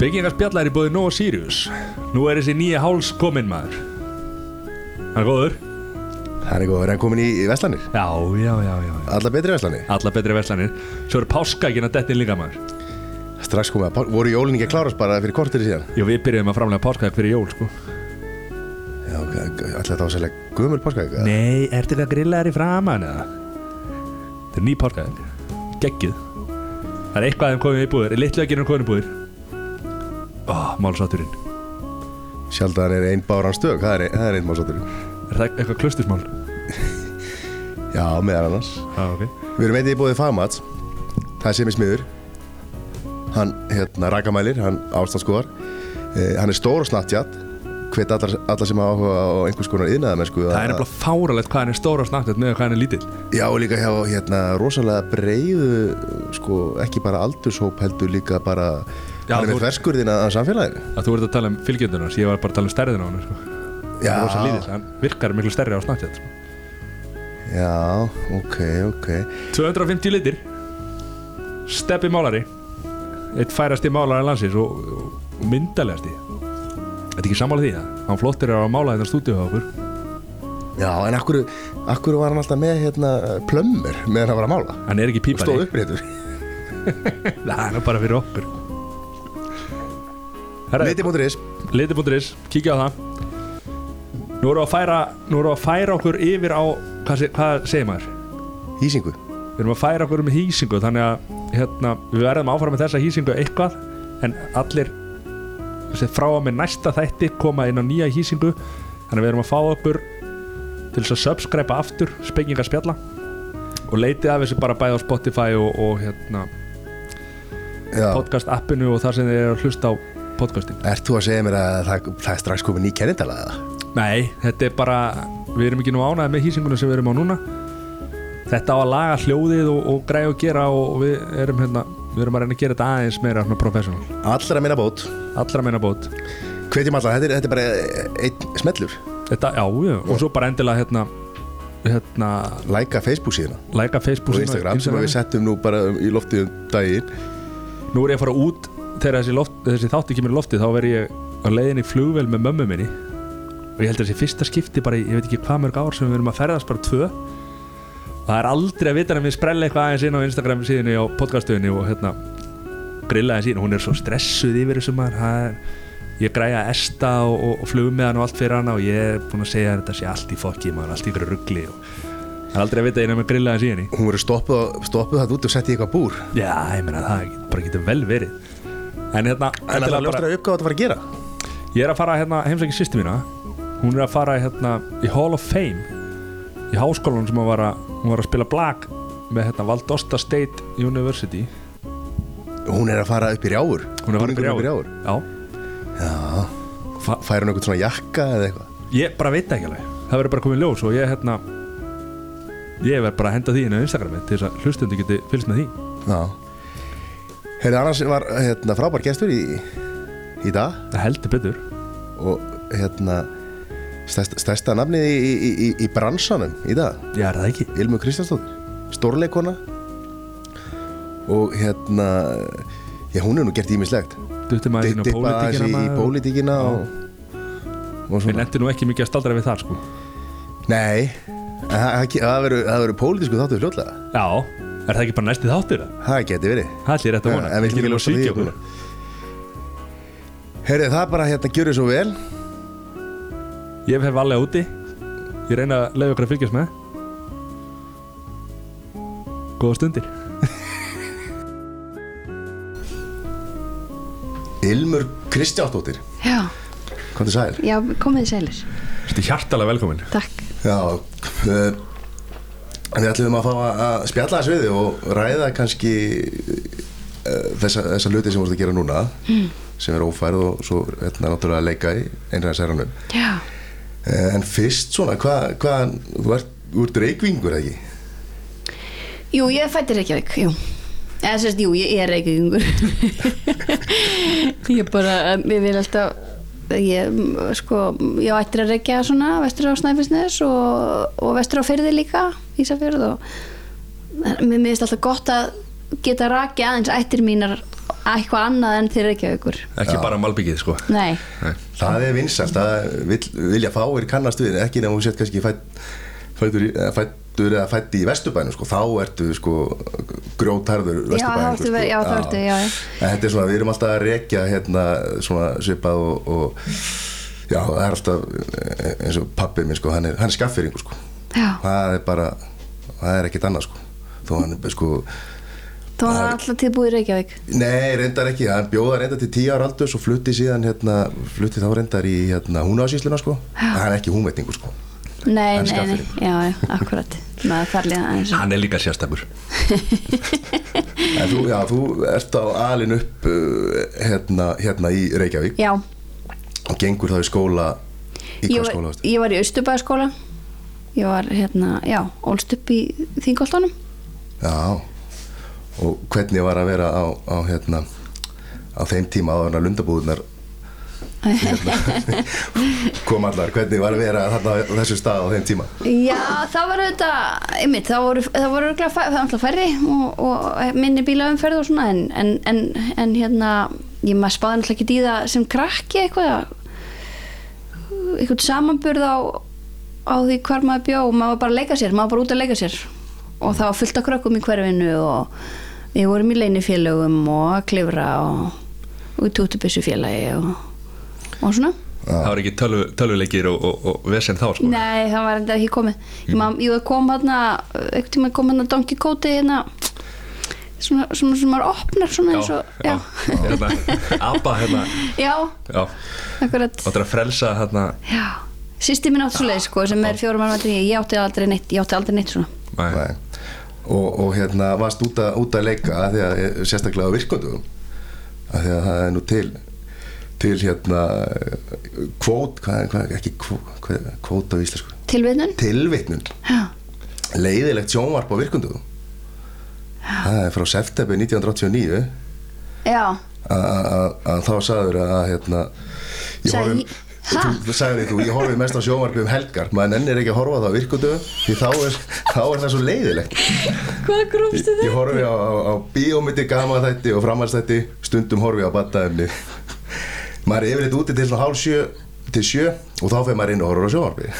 Byggingarspjalla er í bóði Nova Sirius. Nú er þessi nýja háls kominn maður. Hann er góður. Það er góð, er hann komin í, Vestlanir? Já, já, já, já. Alla betri Vestlanir? Alla betri verslanir. Svo er páskakin að dettin líka maður. Strax komið að, pá- voru jólin ekki að klárast bara fyrir kortir síðan? Jú, við byrjuðum að framlega páskakin fyrir jól, sko. Já, ok, alltaf þetta var sérlega gömul páskaðið Nei, ertu ekki að grilla þér í framan eða? Þetta er ný páskakin Geggið Það er eitthvað að þeim komið í búðir Littlega gerum komið í búðir Ó, málsátturinn Sjaldan er ein báran stök, það er, það er einn málsáttur Er það eitthvað klustusmál? Já, meðan annars. Já, ok. Við erum einnig í bóðið fagmats. Það er sem í smiður. Hann, hérna, rakamælir, hann ástandskoðar. Eh, Hann er stór og snattjatt Hvet allar, allar sem hafa áhuga á einhvers konar yðnaða mennsku Það er nefnilega fáralegt hvað hann er stóra snakkt með hvað hann er lítill. Já, og líka hjá hérna rosalega breiðu sko, ekki bara aldurshóp heldur líka bara hann er með ferskurðin að samfélaginu. Að þú ert að tala um fylgjöndunar ég var bara að tala um stærðin á hann sko. Já. hann, er rosa lítill, hann virkar miklu stærri á snartjátt sko. Já, ok, ok. 250 litir. Steppi málari. Eitt færasti málari landsins og, og myndalegasti. Þetta er ekki sammála því að hann flottir að mála þetta stúdíu á okkur. Já, en akkur, akkur var hann alltaf með hérna plömmur meðan hann var að mála? Hann er ekki og stóð pípari. uppréttur. Það er bara fyrir okkur Liti.is Liti.is, kíkja á það. Nú erum við að færa Nú erum við að færa okkur yfir á Hvað, se- hvað segir maður? Hýsingu. Við erum að færa okkur um hýsingu Þannig að hérna, við verðum áfram með þessa hýsingu eitthvað En allir sem frá að með næsta þætti koma inn á nýja hýsingu. Þannig að við erum að fá okkur til þess að subscribe aftur Spengingar spjalla Og leitið af þessu bara bæði á Spotify og, og hérna, Já, podcast appinu og þar sem þið eru að hlusta á podcastin ert þú að segja mér að það, það er strax komið ný kennindala eða? Nei, þetta er bara Við erum ekki nú ánægð með hýsinguna sem við erum á núna. Þetta á að laga hljóðið og, og græja og gera og, og við erum hérna Við erum að reyna að gera þetta aðeins meira professional. Allra minna bót. Allra meina bót. Hvetjum alla, þetta er, þetta er bara einn smellur. Þetta, já, já, og svo bara endilega hérna Hérna, Læka Facebook Facebook og Instagram sem við settum nú bara í loftið um daginn. Nú er ég að fara út Þegar þessi, loft, þessi þátti kemur í loftið Þá verð ég á leiðinni í flugvél með mömmu minni. Og ég held að þessi fyrsta skipti bara í, Ég veit ekki hvað mörg ár sem við erum að ferðast bara tvö. Og það er aldrei að vita En við sprella eitthvað aðeins inn á Instagram síðunni Á podcastöðinni og hérna Grilla aðeins ín Hún er svo stressuð yfir þessu maður. Það Ég græja esta og, og, og flugum með hann og allt fyrir hana og ég er búinn að segja að þetta sé allt í fokki maður, allt í ykkur ruggli og það er aldrei að vita einhverjum að grilla aðeins í Hún verður stoppuð, stoppuð það út og sett í eitthvað búr. Já, ég meina það bara getur vel verið En hérna, En það er ljóstra uppgáð að fara að gera? Ég er að fara hérna heimsækja sýstu mína. Hún er að fara hérna í Hall of Fame Í háskólanum sem hún var að, hún var að spila blag Með hérna Valdosta State University. Hún er að fara upp í rjáur Hún er að fara upp í rjáur Já, Já, fær hún eitthvað svona jakka eða eitthvað? Ég bara veit það ekki alveg. Það verður bara komið ljós og ég hérna Ég verð bara að henda því inn á Instagrami Til þess að hlustundi geti fylgst með því. Já Herri, annars var hérna, frábær gestur í, í dag. Það heldur betur. Og hérna stærsta, stærsta nafnið í, í, í, í bransanum í dag. Já, er það ekki? Ilmu Kristjánsdóttir, stórleikona og hérna já, hún er nú gert ímislegt Duttum aðeins í, pólitíkina Við lendur nú ekki mikið að staldra við þar sko. Nei, það, það, það verður- það pólitísku þáttu fljótlega. Já, er það ekki bara næsti þáttur það? það geti verið. Það er rétt að vona. En við ljósa því svíkja okkur. okkur. Herri, það er bara hérna gjörðu svo vel. Ég hef valið úti. Ég reyna að leiða okkur að fylgjast með. Góða stundir. Ilmur Kristjánsdóttir. Já, er sæl? já, komið þið sælir. Þetta er hjartalega velkomin. Takk. Já uh, Við ætlum að fá að spjalla þess við og ræða kannski uh, þessa, þessa hluti sem þú ert að gera núna mm. sem er ófærð og svo hérna náttúrulega að leika í einræðisæranum Já, uh, En fyrst svona, hvað hva, þú ert, ert reikvingur eða ekki? jú, ég fættir Reykjavík, jú. Eða sérst, jú, ég er Reykjavíkungur Ég bara, ég vil alltaf ég, sko, ég ættir að reykja svona vestur á Snæfellsnes og, og vestur á Firði líka Ísafjörð og mér finnst alltaf gott að geta rakið aðeins ættir mínar eitthvað annað en til Reykjavíkur ekki bara malbyggið sko. Nei, Nei. Það er vinsalt, það vil, vilja fáir kannast við, ekki nefnum þú sett kannski fætt, fættur, fættur eða fætti í vesturbænum, sko, þá ertu sko grjótarður Já, þá ertu ve- já, þá ertu, já, já. En þetta er svona, við erum alltaf að rekja hérna svona svipað og, og já, það er alltaf eh, eins og pappið minn, sko, hann er, hann er skaffyringur, sko já, það er bara, það er ekkert annað, sko. Þó hann er, sko, þá var það alltaf tilbúið í Reykjavík. Nei, reyndar ekki, hann bjóða reyndar til tíu ára aldurs og flutti síðan hérna, flutti þá reyndar í hérna húnásísluna sko, hann er ekki húnvetningur sko. Nei, Hann nei, nei, já, já, akkurat. Hann er líka sérstakur. En þú, já, þú ert á alin upp uh, hérna, hérna í Reykjavík. Já, og gengur þá í skóla í ég hvað var, skóla ég var í Östubæðaskóla Ég var hérna, já, ólst upp í Þingoltunum Já, og hvernig var að vera á, á hérna á þeim tíma að lundabúðunar hérna, kom allar, hvernig var að vera þarna á þessu stað á þeim tíma? Já, það var auðvitað, einmitt, það voru, það voru alltaf færri og, og minni bílaumferð og svona en, en, en, en hérna, ég maður spáði náttúrulega ekki í það sem krakki eitthvað eitthvað samanburð á, á því hvar maður bjó maður var bara að leika sér, maður var bara út að leika sér. Og það var fullt af krökkum í hverfinu og við vorum í leinifélögum og að klifra og, og í tútubissufélagi og, og svona. Það var ekki tölvu, tölvuleikir og, og, og vesen þá sko? Nei, það var enda ekki komið. Ég, man, ég kom hérna, einhvern tíma kom hérna Donkey Kóti hérna svona, sem maður opnar svona eins og já, já, hérna, apa hérna. Já, já, akkurat. Áttur að frelsa hérna Já, sýsti mín átt svo leið sko sem er fjórum ára ég. Átti aldrei neitt, ég átti aldrei neitt svona. Nei. Nei. Og, og hérna varst út að, út að leika af því að, eh, sérstaklega á virkundum af því að það er nú til til hérna kvót, hvað er, hvað er ekki kvót, kvót á íslensku? Tilvitnun, Já, leiðilegt sjónvarp á virkundum það er frá september 1989 já, að- að að þá sagður að hérna ég Ha? Þú sagði þú, ég horfi mest á sjónvarpi um helgar. Maður nennir ekki að horfa það á virkundum því þá er, þá er það svo leiðilegt. Hvað grúmstu Ég, ég horfi á, á, á bíómyndi, gama þætti og framhaldsþætti stundum horfi ég á baddaefni. Maður er yfirleitt úti til hálf sjö til sjö og þá fyrir maður inn og horfur á sjónvarpi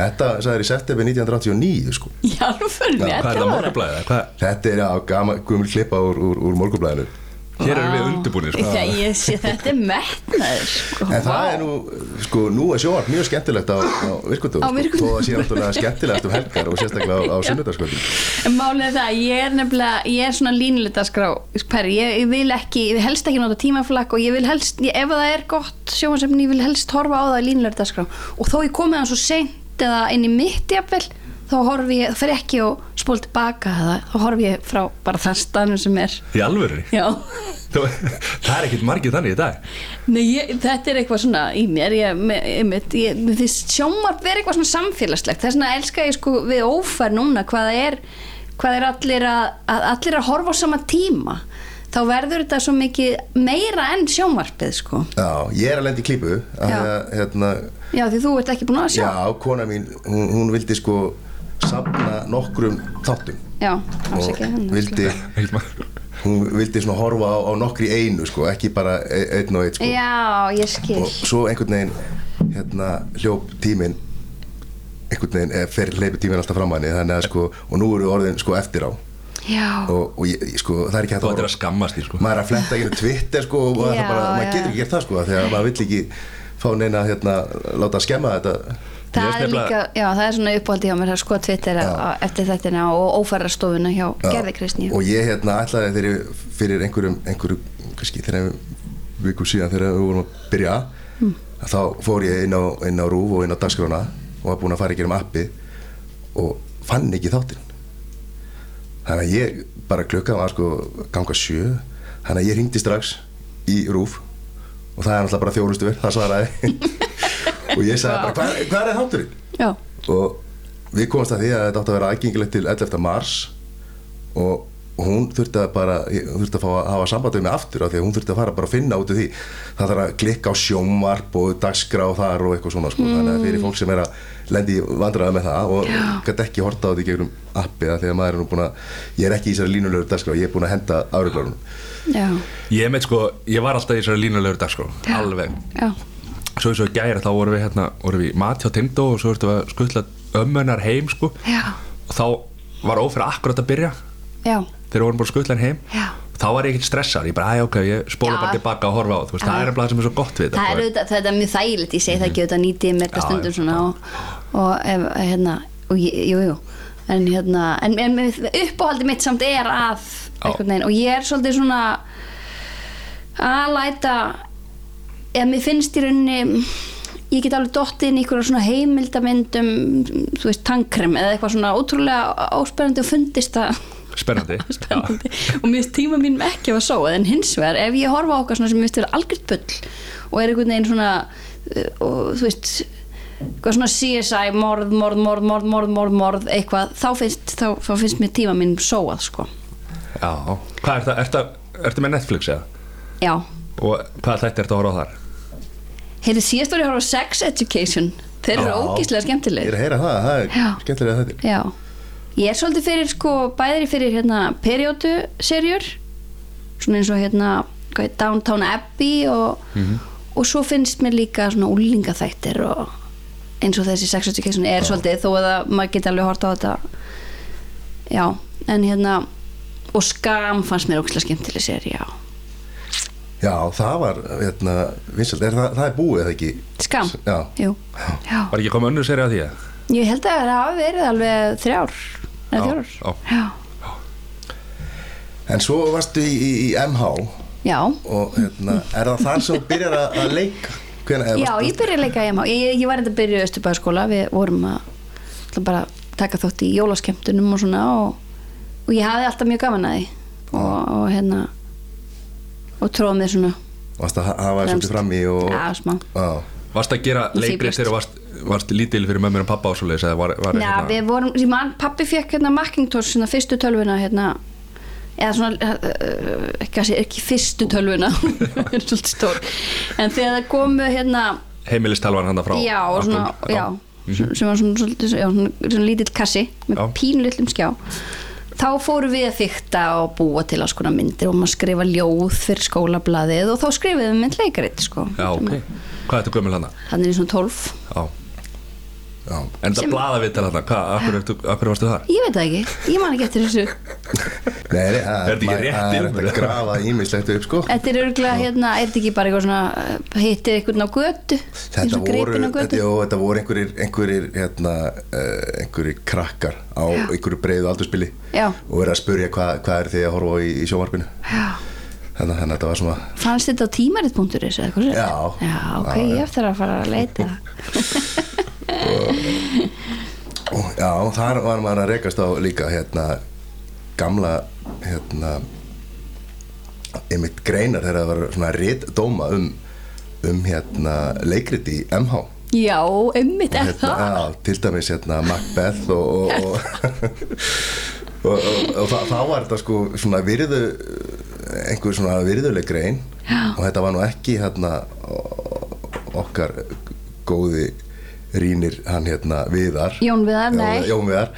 þetta sagður í september 1989 sko. Já, nú fyrir er? Hvað? þetta er á gama, gumil klippa úr, úr, úr morgublæðinu hér erum við undirbúinir sko. Ég sé þetta er metnaður sko. en það Vá. er nú, sko, nú er sjónvarp mjög skemmtilegt á, á virkundum Á sko, virkundum. þó það sé náttúrulega skemmtilegt um helgar og sérstaklega á, á sunnudagskvöldum En Málið er það, ég er nefnilega, ég er svona línulegt að skrá, per, ég, ég vil ekki, ég vil helst ekki nota tímaflakk og ég vil helst, ég, ef það er gott sjóhansefni, ég vil helst horfa á það línulegt að skrá og þó ég komið hann svo seint eða inn í mitt jafnvel, þá horfi ég, það fer ekki og spól tilbaka þá horfi ég frá bara það staðnum sem er. í alvöru Já, það er ekkit margið þannig í dag Nei, ég, þetta er eitthvað svona í mér, ég, með, einmitt, ég, mér finnst sjónvarp vera eitthvað svona samfélagslegt, þess vegna elska ég sko við ófær núna hvað það er, hvað er allir að, að allir að horfa á sama tíma, þá verður þetta svo mikið meira enn sjónvarpið sko. já, ég er að lenda í klípu að, Já. að, hérna, Já, því þú ert ekki búin að sjá. Já, kona mín, hún, hún vildi sko safna nokkrum þáttum. Já, og afsakið hann. vildi, hún vildi svona horfa á, á nokkri í einu sko, ekki bara e- einn og einn sko. Já, ég skil. og svo einhvern veginn hérna hljóp tíminn einhvern veginn, eh, fer hleypi tíminn alltaf fram að henni þannig að sko, og nú eru orðin sko eftir á. Já, og, og ég, sko, það er ekki hægt að að horfa skammast því sko. Maður er að fletta ekki Twitter sko og maður, Já, bara, maður getur ekki gert það sko þegar maður vill ekki fá neina hérna, láta skemma þetta það er líka, já, það er svona uppáldi hjá mér að sko Twitter eftir þettina og ófærastofuna hjá Já. Gerði Kristni. og ég hérna ætlaði þegar fyrir einhverjum, einhverjum kannski þegar vikum síðan þegar við vorum að byrja Hmm. að þá fór ég inn á, inn á RÚV og inn á dagskrána og var búinn að fara í gerum appi og fann ekki þáttinn þannig að ég bara klukka var sko ganga sjö þannig að ég ringdi strax í RÚV og það er náttúrulega bara þjónustu verð, það svaraði og ég sagði bara, hvað, hvað er þátturinn? Já, og við komumst að því að þetta átti að vera aðgengilegt til 11. mars og, hún þurfti að bara þurfti að fá að hafa samband við mig aftur af því að hún þurfti að fara bara að finna út af því. Það þarf að klikka á sjónvarp og dagskrá þar og eitthvað svona sko. þannig að fyrir fólk sem er að lendi vandræða með það og gæti ekki horta á því gegnum appið af því að maður er nú búin að ég er ekki í þessari línulegu dagskrá, ég er búin að henda áriðblárunum já, Ég sko, ég var alltaf í þessari línulegur dag sko, alveg. Já, Svo eins og gæri þá vorum við hérna, vorum við í mat hjá Tindó og svo ertu að skutla ömmunar heim sko. Já, og þá var ófyrir akkurat að byrja. Já, þegar við vorum bara að skutla henn heim. Já. þá var ég ekkert stressar, ég bara, æ, ok, ég spóla bara tilbaka og horfa á þú veist, það er það sem er svo gott við Það er þetta auðvitað, þetta er mjög þægilegt, ég segi það ekki auðvitað nýtið mér Já, stundum svona og, og ef, hérna, og jú, jú. En hérna, en, en uppáhaldi mitt samt er að og ég er svolítið svona að læta eða mér finnst í rauninni ég get alveg dottið inn í einhverja svona heimildamindum þú veist, tankrem eða eitthvað svona ótrúlega áspennandi og fundist það spennandi, spennandi. Og mér finnst tíma mínum ekki að sóa en hins vegar ef ég horfa á okkar svona sem mér finnst vera algjört bull og er einhvern veginn svona uh, og þú veist eitthvað svona CSI, morð, morð, morð, morð, morð, morð, morð eitthvað, þá finnst, þá, þá finnst mér tíma mínum sóað sko. Já, hvað er það, ertu, með Netflix eða? já, og hvað þetta ertu að horfa á þar? Heyrðu síðast voru ég að horfa á Sex Education. Þeir eru Já. ógíslega Ég er skemmtilegir að heyra það, það er Já. skemmtilega þetta já, ég er svolítið fyrir sko, bæðir fyrir hérna periódu serjur svona eins og hérna hvað Downtown Abbey og, og svo finnst mér líka svona úlingaþættir og eins og þessi Sex Education er svolítið þó að maður geti alveg hort á þetta. Já, en hérna og Skam fannst mér ógæslega skemmtileg séri, já Já, það var, hérna, vinsalt, er það, það er búið eða ekki? Skam, Já, jú já. Var ekki komið önnur serið að því að? ég held að það hafi verið alveg þrjár eða Já, fjórar já. já, en svo varstu í, í, í MH já. og hérna, er það þar sem þú byrjar að, að leika? Hvenær, eða Já, varstu- ég byrja að leika í MH. Ég, ég var enda að byrja í Östubæðaskóla. Við vorum að bara taka þátt í jólaskemmtunum og svona og, og ég hafði alltaf mjög gaman að því og, og hérna og tróð mér svona Varstu að ha- hafa Fremst. svolítið fram í og... Já, smá. Já. Varst að gera leikrið þegar varst, varst lítil fyrir mömmur og pappa var Já, við vorum, ég man, pappi fekk hérna Macintosh, svona fyrstu tölvuna hérna eða svona, uh, ekki, að segja, ekki fyrstu tölvuna það er svolítið stór en þegar það komu hérna heimilistalvan hann frá já, og svona, Apple, já, sem sem var svona, svolítið, já, svona, svona lítill kassi með Já. pínlillum skjá þá fórum við að fykta og búa til alls konar myndir og maður skrifa ljóð fyrir skólablaðið og þá skrifum við mynd leikarit sko. já, ok Hvað er þetta gömul hana? þannig er svona 12 Já, Já. en það blaða við til hana Hvað, akkur, varstu þar? ég veit það ekki, ég man ekki eftir þessu Nei, það Er þetta ekki maður- rétt það er yfir? hægt að grafa ímislegt upp, sko Þetta er örgulega hérna, er þetta ekki bara eitthvað svona uh, hittir einhvern á götu Þetta voru, þetta, jó, þetta voru einhverjir, einhverjir, hérna, uh, einhverjir krakkar á einhverju breiðu aldurspili Já. og verið að spurja hvað hva er þið að horfa á í, í sjónvarpinu Já. þannig að þetta var svona Fannst þetta á tímarit.is eða eitthvað? Já. Já, ok, Já, já. ég eftir að fara að leita og, já, þar var maður að rekast á líka hérna gamla hérna einmitt greinar þegar það var svona rittdóma um, um hérna leikrit í MH Já, ummitt er hérna, það? já, til dæmis hérna Macbeth og og, og, og, þá, þá var þetta sko svona virðu einhver svona virðuleg grein. Já. og þetta var nú ekki hérna okkar góði rínir hann hérna Viðar. Jón Viðar, nei. Jón Viðar.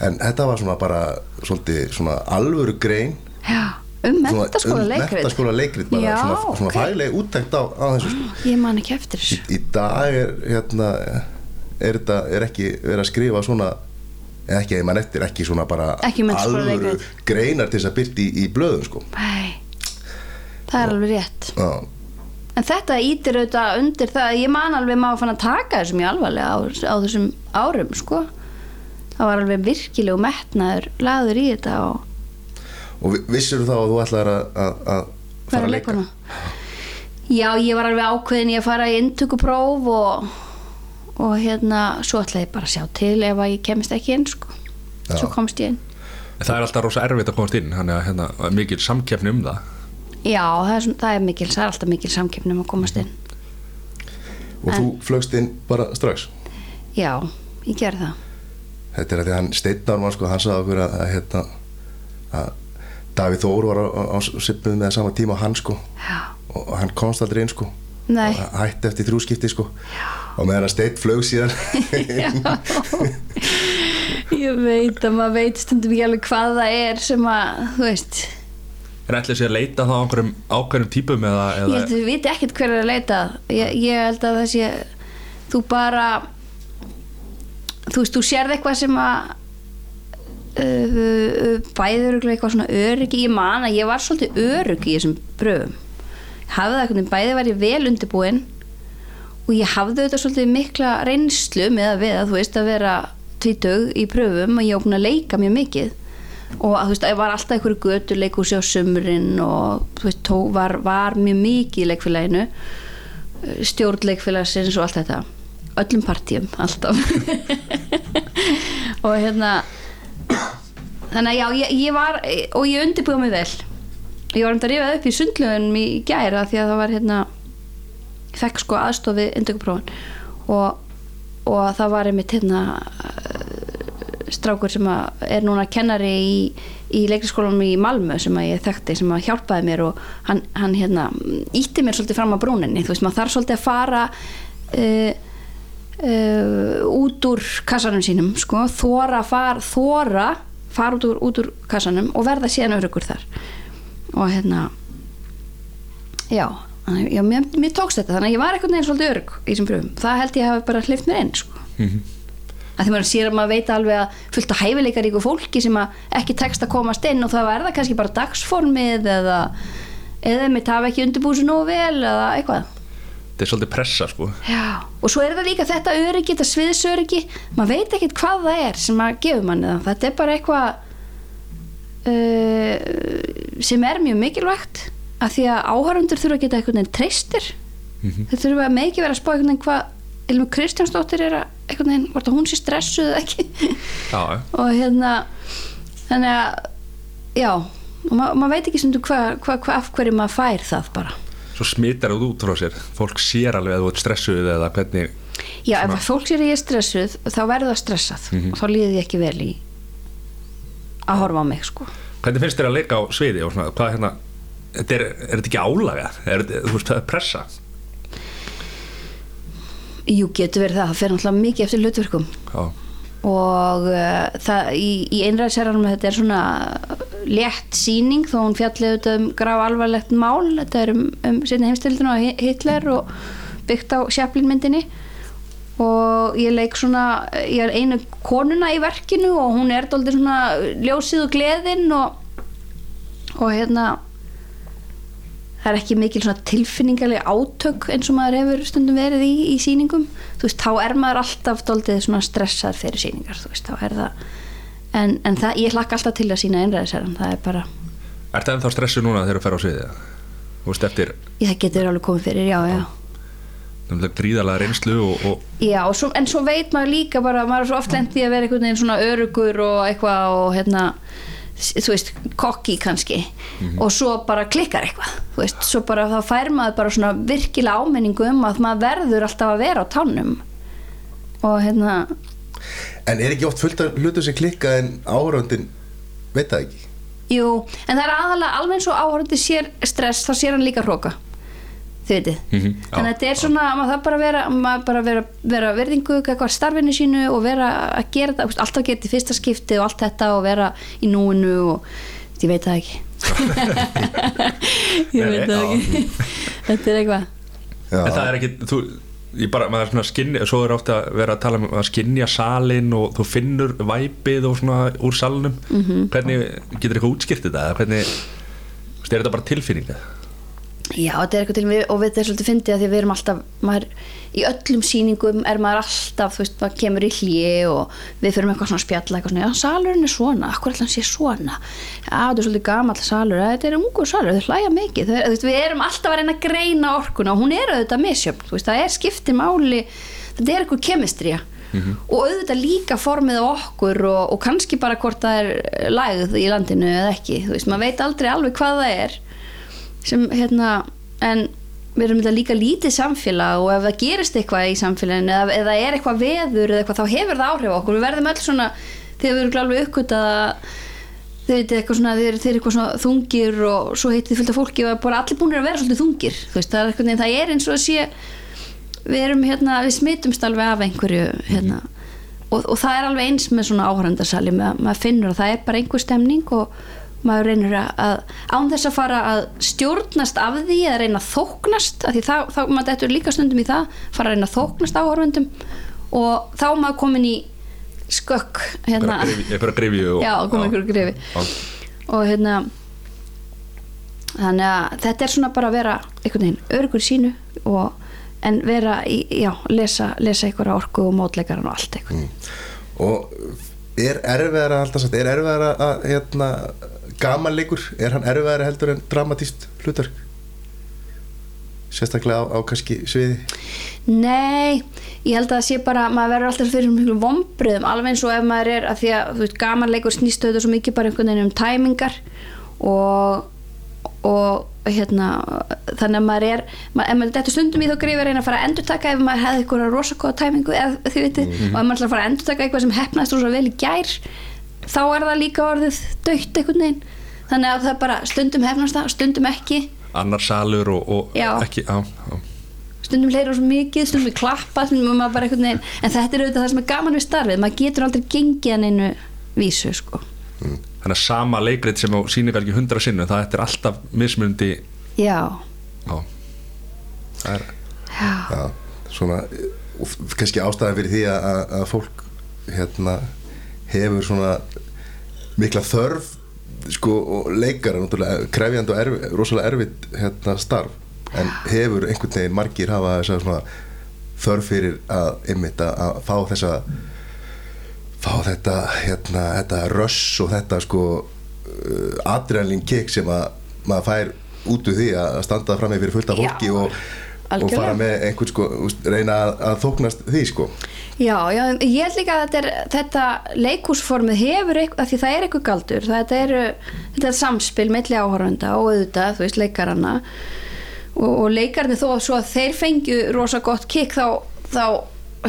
En þetta var svona bara svolítið svona alvöru grein. Já, um um leikrit. menntaskóla leikrit bara Já, svona, svona ok. fagleg úttekt á, á þessu sko. Ég man ekki eftir þessu. Í dag er hérna er þetta er ekki verið að skrifa svona ekki að mann eftir ekki svona bara Ekki alvöru leikrit. greinar til þess að byrti í, í blöðum sko. Nei, það er alveg rétt. Já, En þetta ítir auðvitað undir það Ég man alveg maður fann að taka þessu mjög alvarlega á, á þessum árum sko. Það var alveg virkileg metnaður laður í þetta og og vi- vissirðu þá að þú ætlaðir að, að, að fara að leika? Leikona Já, ég var alveg ákveðin í að fara í inntökupróf og, og hérna svo ætlaði ég bara að sjá til ef að ég kemist ekki inn sko. Já. svo komst ég inn. Það er alltaf rosa erfitt að komast inn Þannig að hérna, er mikil samkeppni um það Já, það er, það er mikil, það er alltaf mikil samkeppnum að komast inn. Og þú flögst inn bara strax? Já, ég gerði það. Þetta er að því að hann Steinn Ármann sko, hann sagði okkur að, að, hérna, að Davíð Þór var á, á, á sipnum með sama tíma og hann sko. Já, og hann komst aldrei inn sko. Nei. Og hætti eftir þrjúskipti sko. Og meðan hann steitt flög síðan ég veit að maður veit stundum ekki alveg hvað það er sem að, þú veist En ætli sér að leita þá á einhverjum ákveðnum típum eða, ég eða held að við viti ekkert hver er að leita. Ég, ég held að það sé þú bara þú veist, þú sérð eitthvað sem að uh, uh, bæður eitthvað svona öryggi. Ég man að ég var svolítið öryggi í þessum pröfum ég hafði það veginn bæði var ég vel undirbúin og ég hafði auðvitað svolítið mikla reynslu með að við að þú veist að vera tvítug í pröfum og ég búin að leika mjög mikið og að, þú veist, ég var alltaf einhverju götu leikúsi á sumrin og þú veist, tó, var, var mjög mikið í leikfélaginu stjórn leikfélagsins og allt þetta. Öllum partíum, alltaf. Og hérna þannig að já, ég, ég var og ég undirbúið mig vel. Ég var um að rifað upp í sundlögunum í gæra því að það var hérna fekk sko aðstofi indökuprófin og, og það var einmitt hérna strákur sem er núna kennari í, í leikriskólanum í Malmö sem ég þekkti sem að hjálpaði mér og hann, hann hérna ítti mér svolítið fram á brúninni. Þú veist maður þarf svolítið að fara uh, uh, út úr kassanum sínum sko, þóra far, þóra fara út úr, út úr kassanum og verða síðan örugur þar. Og hérna já, já mér, mér tókst þetta þannig að ég var einhvern veginn svolítið örug í þessum pröfum það held ég hafi bara hlift mér inn sko að því maður sér að maður veit alveg að fullt af hæfileikaríku fólki sem ekki tekst að komast inn og það er það kannski bara dagsformið eða eða mitt hafa ekki undirbúið sér nógu vel eða eitthvað. Þetta er svolítið pressa sko. Já, og svo er það líka þetta öryggi, þetta sviðsöryggi. Maður veit ekkert hvað það er sem að gefur manni það, þetta er bara eitthvað uh, sem er mjög mikilvægt að því að áhörundur þurfa að geta veginn treystir. Þeir þurfa að mikið vera að spá einhvern Ilmi Kristjánsdóttir er að einhvern veginn, hvort að hún sé stressuð eða ekki. Já, og hérna þannig að já, og ma maður veit ekki sem þú hvað hva, hva, af hverju maður fær það bara. Svo smittar þú út frá sér. Fólk sér alveg að þú ert stressuð eða hvernig Já, Svona- ef fólk sér að ég er stressuð þá verður það stressað. Og þá líði ég ekki vel í að horfa á mig sko. hvernig finnst þér að leika á sviði og svona, hvað hérna þetta er, er þetta ekki álaga? Er, þú veist, það er pressa Jú, getur verið það, það fer náttúrulega mikið eftir hlutverkum. Já, og uh, það, í, í einræðsherranum þetta er svona létt síning þó hún fjallið auðvitað um graf alvarlegt mál, þetta er um, um sinni heimstildinu og Hitler og byggt á Chaplin myndinni og ég leik svona ég er einu konuna í verkinu og hún er dóldir svona ljósið og gleðin og, og hérna það er ekki mikil tilfinningarlega átök eins og maður hefur stundum verið í, í sýningum þú veist, þá er maður alltaf svona stressað fyrir sýningar, þú veist, þá er það en, en það, ég hlakka alltaf til að sína einræðisherran, það er bara Er það ennþá stressu núna þegar þú fer á sviði? Þú veist, eftir ég, það getur alveg komið fyrir, já, já gríðalega reynslu og, og Já, og svo, en svo veit maður líka bara, maður er svo oft lent í að vera einhvern veginn svona örugur og eitthvað og hérna, þú veist, kokki kannski. Og svo bara klikkar eitthvað, þú veist, svo bara þá fær maður bara svona virkilega ámenningu um að maður verður alltaf að vera á tánum. Og hérna, En er ekki oft fullt af hlutum sem klikka en áhöröndin veit það ekki? jú, en það er aðalega alveg eins og áhörandi sér stress, þá sér hann líka hróka þið veitir Mhm, já, þannig að þetta er svona, maður þarf bara að vera maður bara að vera, vera verðingu eitthvað starfinu sínu og vera að gera þetta alltaf gera þetta í fyrsta skipti og allt þetta og vera í núinu og ég veit það ekki. Ég veit það ekki. þetta er eitthvað. En það er ekki þú, ég bara, maður er svona skinni svo er ofta að vera að tala um að skinja salin og þú finnur væpið og svona úr salnum. Mhm. hvernig getur eitthvað útskýrt þetta eða hvernig er þetta bara tilfinninga Já, þetta er eitthvað til við, og við þetta er svolítið fyndið að því að við erum alltaf, maður, í öllum sýningum er maður alltaf, þú veist, maður kemur í hlje og við fyrir eitthvað svona spjalla eitthvað svona, já, salurinn er svona, akkur ætla hann sé svona? Já, þetta er svolítið gamall salur þetta er ungur salur, þau hlæja mikið þau, þú veist, við erum alltaf að reyna að greina orkuna og hún er auðvitað misjöfn, þú veist, það er skipti máli þetta er eitthvað kemistrija og auðvitað líka formið á okkur og, og kannski bara hvort það er lægð í landinu eða ekki, þú veist, maður veit aldrei alveg hvað það er sem hérna en við erum líka lítið samfélag og ef það gerist eitthvað í samfélaginu eða, eða er eitthvað veður eða eitthvað þá hefur það áhrif á okkur. Við verðum öll svona þegar við erum alveg uppgöt að þið veitir eitthvað svona þeir, þeir eru eitthvað svona þungir og svo heitið fullt af fólki og bara allir búinir að vera svolítið þungir veist, það er eitthvað það er eins og að sé við erum hérna, við smittumst alveg af einhverju hérna. Og, og það er alveg eins með svona maður, maður finnur að það er bara einhver stemning og maður reynir að, að án þess að fara að stjórnast af því eða reyna að þóknast af því þá, þá maður dettur líka stundum í það fara að reyna að þóknast áhörundum og þá er maður komin í skökk hérna, einhverja grifju og, já, einhverju grifi. Og hérna þannig að þetta er svona bara að vera einhvern veginn örgur sínu og, en vera í, já, lesa, lesa einhverja orku og mótleikaran og allt einhvern og er alltaf sagt, er erfiðara að hérna, gamanleikur, er hann erfiðara heldur en dramatíst hlutverk? Sérstaklega á, á kannski sviði? Nei, ég held að það sé bara maður verður alltaf fyrir mjög vombriðum alveg eins og ef maður er, að því að þú veist, gamanleikur snýst auðvitað svo mikið bara einhvern veginn um tæmingar og og hérna þannig að maður er, maður, ef maður þetta stundum í þá grifir reyna að fara að endurtaka ef maður hefði eitthvað rosakóða tæmingu eða þið viti og ef maður ætlar að fara að endurtaka eitthvað sem hefnaðist rosa vel í gær þá er það líka orðið dögt einhvern veginn. Þannig að það bara stundum hefnast það, stundum ekki. Annar salur og, og ekki á, á. stundum hleyra svo mikið, stundum klappa stundum bara einhvern veginn en þetta er auðvitað það sem er gaman við starfið. Maður getur aldrei gengið hann einu vísu sko. þannig að sama leikrit sem á sýningar ekki hundra sinnum það er alltaf mismundi já, á. það er já, Já, svona kannski ástæðan fyrir því að- að fólk hérna hefur svona mikla þörf sko og náttúrulega krefjandi og erfi, rosalega erfitt hérna starf. En hefur einhvern veginn margir hafa svona þörf fyrir að einmitt að, fá þessa fá þetta hérna þetta röss og þetta sko uh, adrenalin kick sem að maður fær út úr því að standa fram með fyrir fullt af Já, fólki og, og algjörlega. fara með einhvern sko reyna að, þóknast því sko. Já, já ég held líka að þetta, er, þetta leikúsformið hefur eitthvað, því það er eitthvað galdur. Þetta er, þetta er samspil milli áhörunda og auðvitað, þú veist, leikaranna og, og leikarnir þó að að þeir fengju rosa gott kikk þá, þá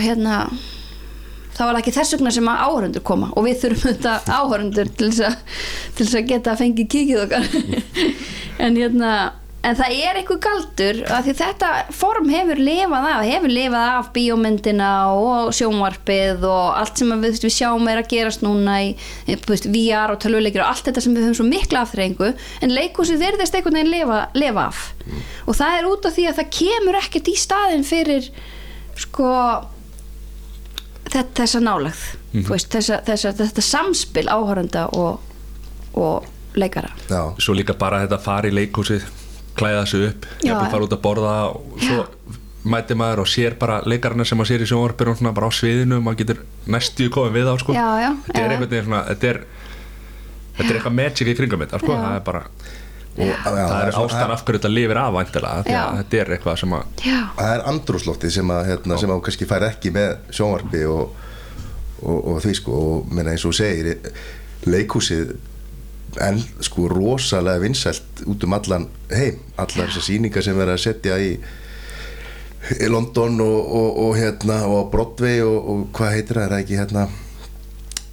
hérna þá það ekki þess vegna sem að áhörundur koma. Og við þurfum þetta áhörundur til þess að, að geta að fengi kikið okkar. En hérna en það er eitthvað galdur að því þetta form hefur lifað af hefur lifað af bíómyndina og sjónvarpið og allt sem við, við sjáum er að gerast núna í þú veist, VR og tölvuleikir og allt þetta sem við höfum svo mikla afþreyingu en leikúsið verðist einhvern veginn lifa, lifa af. Og það er út af því að það kemur ekkert í staðin fyrir sko þetta, þessa nálegð mm veist, þessa, þessa, þetta samspil áhörunda og, og leikara. Já, svo líka bara þetta fara í leikhúsið klæða sig upp, Já. jafnvel fara út að borða og svo mæti maður og sér bara leikarana sem maður sér í sjónvarpinu svona bara á sviðinu, maður getur næstu komið við á sko. Já, já, þetta er já. einhvern veginn svona þetta er, þetta er eitthvað magic í kringum þetta sko. Já. það er bara og, já, það er svona- ástæðan af hverju þetta lifir af væntilega Já. þetta er eitthvað sem að já, það er andrúsloftið sem að hérna, sem að þú kannski fær ekki með sjónvarpi og, og, og því sko og menna eins og segir leikhúsið en sko rosalega vinsælt út um allan heim. Allar þessar sýningar sem verða að setja í, í London og, og, og hérna og Broadway og, og hvað heitir það, er það ekki hérna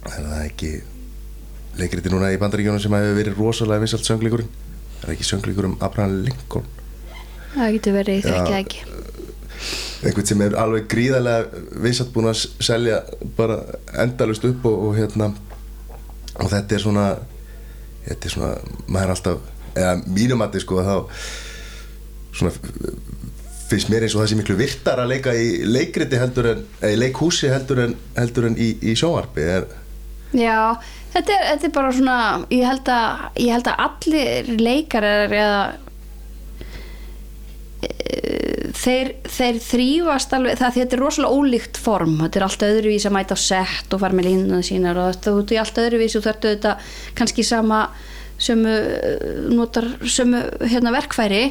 er það ekki leikriti núna í bandaríkjónum sem hefur verið rosalega vinsælt söngleikurinn? Er það ekki söngleikur um Abraham Lincoln? Það getur verið, það ekki? Einhvern sem er alveg gríðarlega vinsat búin að selja bara endalust upp og, og hérna. Og þetta er svona þetta er svona, maður er alltaf eða mínum að þið sko þá svona finnst mér eins og það sé miklu virtar að leika í leikriti heldur en, eða í leikhúsi heldur en, heldur en í, í sjónvarpi er, Já, þetta er, þetta er bara svona ég held að, ég held að allir leikarar eða e, þeir, þeir þrýfast alveg, það þetta er rosalega ólíkt form, þetta er allt öðruvís að mæta á sett og fara með línuna sínar og þetta ert í allt öðruvís og þetta þetta kannski sama sömu, notar sömu hérna verkfæri.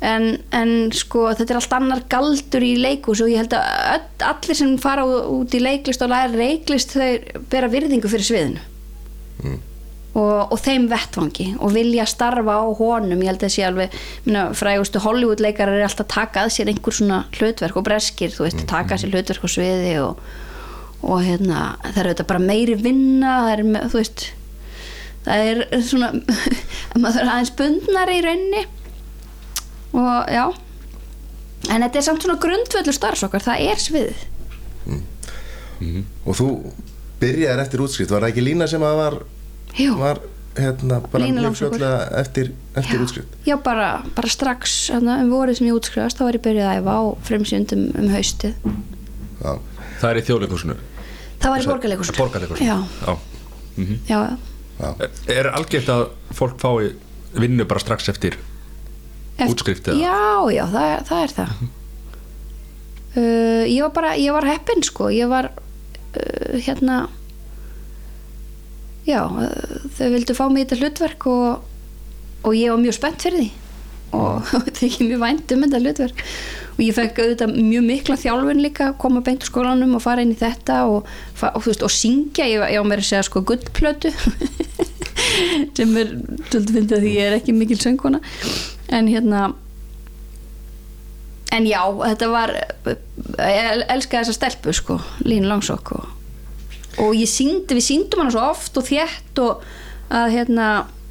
En, en sko þetta er allt annar galdur í leikus og ég held að öll, allir sem fara út í leiklist og læra leiklist þau bera virðingu fyrir sviðinu og, og þeim vettvangi og vilja starfa á honum ég held að sé alveg minna, frægustu Hollywood leikarar er alltaf að taka að sér einhver svona hlutverk og breskir þú veist, taka að sér hlutverk á sviði og, og hérna, það er auðvitað bara meiri vinna það er, me- þú veist það er svona maður er aðeins bundnar í rauninni og já. En þetta er samt svona grundvöldur starfsokkar það er sviðið. Og þú byrjaðir eftir útskrift var það ekki Lína sem að var, Jú. var hérna bara mjög fljótlega eftir, eftir Já. útskrift Já, bara, bara strax hérna, um vorið sem ég útskrifast þá var ég byrjuð að æfa á fremsjöndum um haustið já, Það er í þjóðleikusinu Það var í Borgarleikusinu Já, Já. já, já. já. Er algjört að fólk fái vinnu bara strax eftir Eft- Útskrift eða? Já, já, það, er- það er það uh, Ég var bara, ég var heppin sko Ég var uh, hérna Já, uh, þau vildu fá mig í þetta hlutverk og, og ég var mjög spennt fyrir því. Og það ekki mjög vænt um þetta hlutverk. Og ég fekk auðvitað mjög mikla þjálfun líka að koma beint úr skólanum og fara inn í þetta og, og, veist, og syngja, ég, ég á mér að segja sko gullplötu sem er svolítið fyndið að því ég er ekki mikil söngkona. En hérna en já, þetta var ég elskaði þessa stelpu sko Línu Langsokk og, og ég syngdi, við syngdum hana svo oft og þétt og að hérna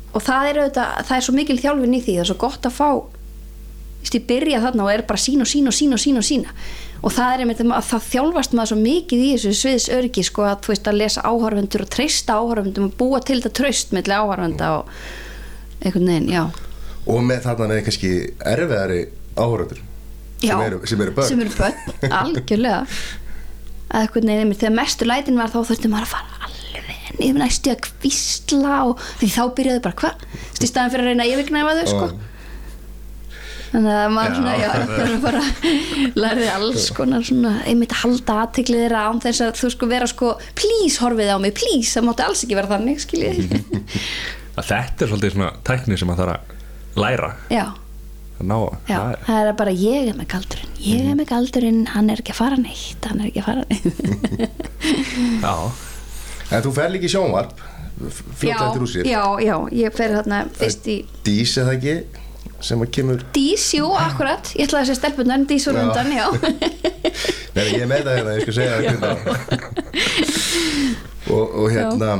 og það er auðvitað, það er svo mikil þjálfin í því það er svo gott að fá ég byrja þarna og er bara sín og sín og sín og sín og sína og það er einmitt að það þjálfast maður svo mikið í þessu sviðs örgi sko að þú veist að lesa áhörfundur og treysta áhörfundum og búa til þetta tröst melli áhörfunda og einhvern veginn, já. Og með þarna með kannski erfiðari áhöröndur Já, sem sem eru börn. Sem eru börn, algjörlega að veginn einmitt, þegar mestu lætin var þá þurfti maður að fara alveg niður næstu að kvísla og því þá byrjaði bara hvað í staðan fyrir að reyna að yfirgnæfa þau sko. þannig að maður svona, já, það er- bara lærði alls konar svona, einmitt að halda aðtiklið þeirra án þess að þú sko vera sko please horfið á mig, please, það mátti alls ekki vera þannig skiljið Þetta er svolítið svona tækni sem að þarf að læra. Já, ná já, það er- bara ég er með galdurinn, ég er með galdurinn hann er ekki að fara neitt, hann er ekki að fara neitt. Já, en þú fer líka í sjónvarp fljótlega eftir útskrift já, já, ég fer þarna fyrst í Dís eða ekki sem að kemur Dís, jú, akkurat, ég ætlaði að segja stelpunar Dís var Já. undan, já. Nei, ég er með það hérna, ég skal segja það hvernig og, og hérna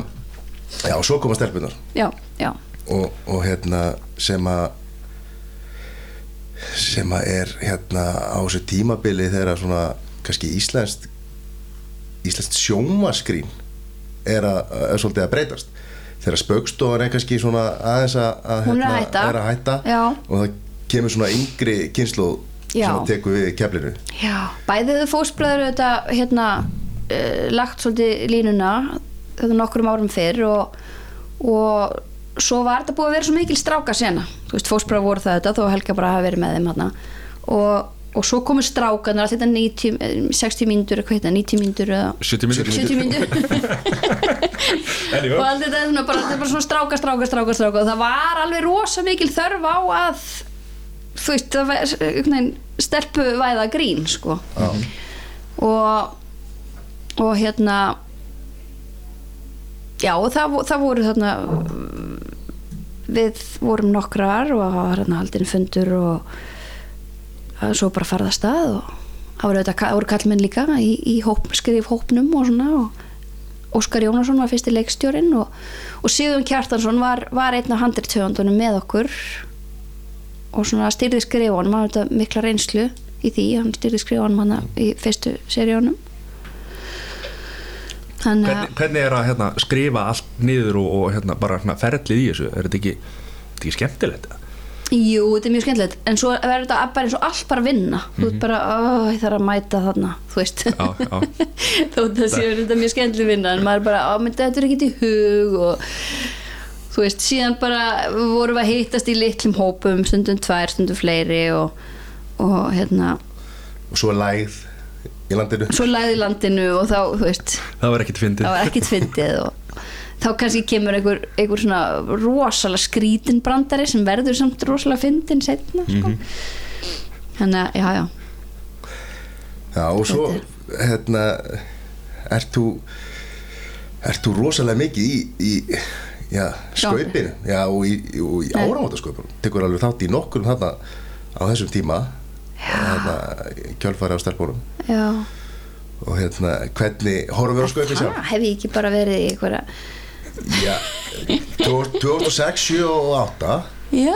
já, og svo koma stelpunar já, já, og, og hérna sem að sem að er hérna á þessu tímabili þegar svona kannski íslenskt íslenskt sjómaskrín er, að, er svolítið að breytast þegar spaukstofan er kannski svona aðeins að, að, Hún er að hætta. er að hætta Já. og það kemur svona yngri kynslu Já. sem tekur við keflinu já bæðið fósbræður þetta hérna uh, lagt svolítið línuna þetta nokkrum árum fyrr og, og svo var þetta búið að vera svo mikil stráka sena þú veist, fósbræður voru það þetta þó að Helga bara hafi verið með þeim hana og, og svo komu strákanar allt þetta 90, eh, 60 mínútur eitthvað heita, 90 mínútur eða 70 mínútur. 70 mínútur. Og allt þetta er svona bara, er bara svona stráka, stráka, stráka, stráka. Og það var alveg rosa mikil þörf á að þú veist, það var einhvern veginn stelpu væða grín sko. Já. og og hérna já, það, það voru þarna við vorum nokkrar og það var hérna haldin fundur og svo bara farða stað og það voru, voru kallmenn líka í, í hóp, skrif hópnum og svona og Óskar Jónasson var fyrsti leikstjórin og, og Sigurðun Kjartansson var, var einn af handritöfundunum með okkur og svona styrði skrifunum hann var mikla reynslu í því hann styrði skrifunum hann í fyrstu seríunum þannig hvernig, hvernig er að hérna, skrifa allt niður og, og hérna, bara hérna, ferlið í þessu? Er þetta ekki, þetta ekki skemmtilegt? Jú, þetta er mjög skemmtilegt. En svo verður þetta bara eins og allt bara vinna. Þú ert bara, ó, ég þarf að mæta þarna þú veist. Já, já. þó þetta sé þetta mjög skemmtileg vinna en maður bara, menn þetta er ekki í hug og þú veist, síðan bara vorum við að hittast í litlum hópum stundum tvær, stundum fleiri og, og hérna. Og svo lægð í landinu. Svo læði landinu og þá, veist það var ekkert fyndið. það var ekkert fyndið og þá kannski kemur einhver, einhver svona rosalega skrítin brandari sem verður samt rosalega fyndin setna sko. þannig að, já, já. Já, og svo hérna ert þú ert þú rosalega mikið í, í já, skaupinu? Já, og í, í Nei. áramótasköpun tekur alveg þátt í nokkur þarna á þessum tíma. Hérna, kjölfari á stelpunum já. Og hérna, hvernig horfur á skaupin sjálf? það hef ég ekki bara verið í einhverja já, 2006, 7 og 8 Já,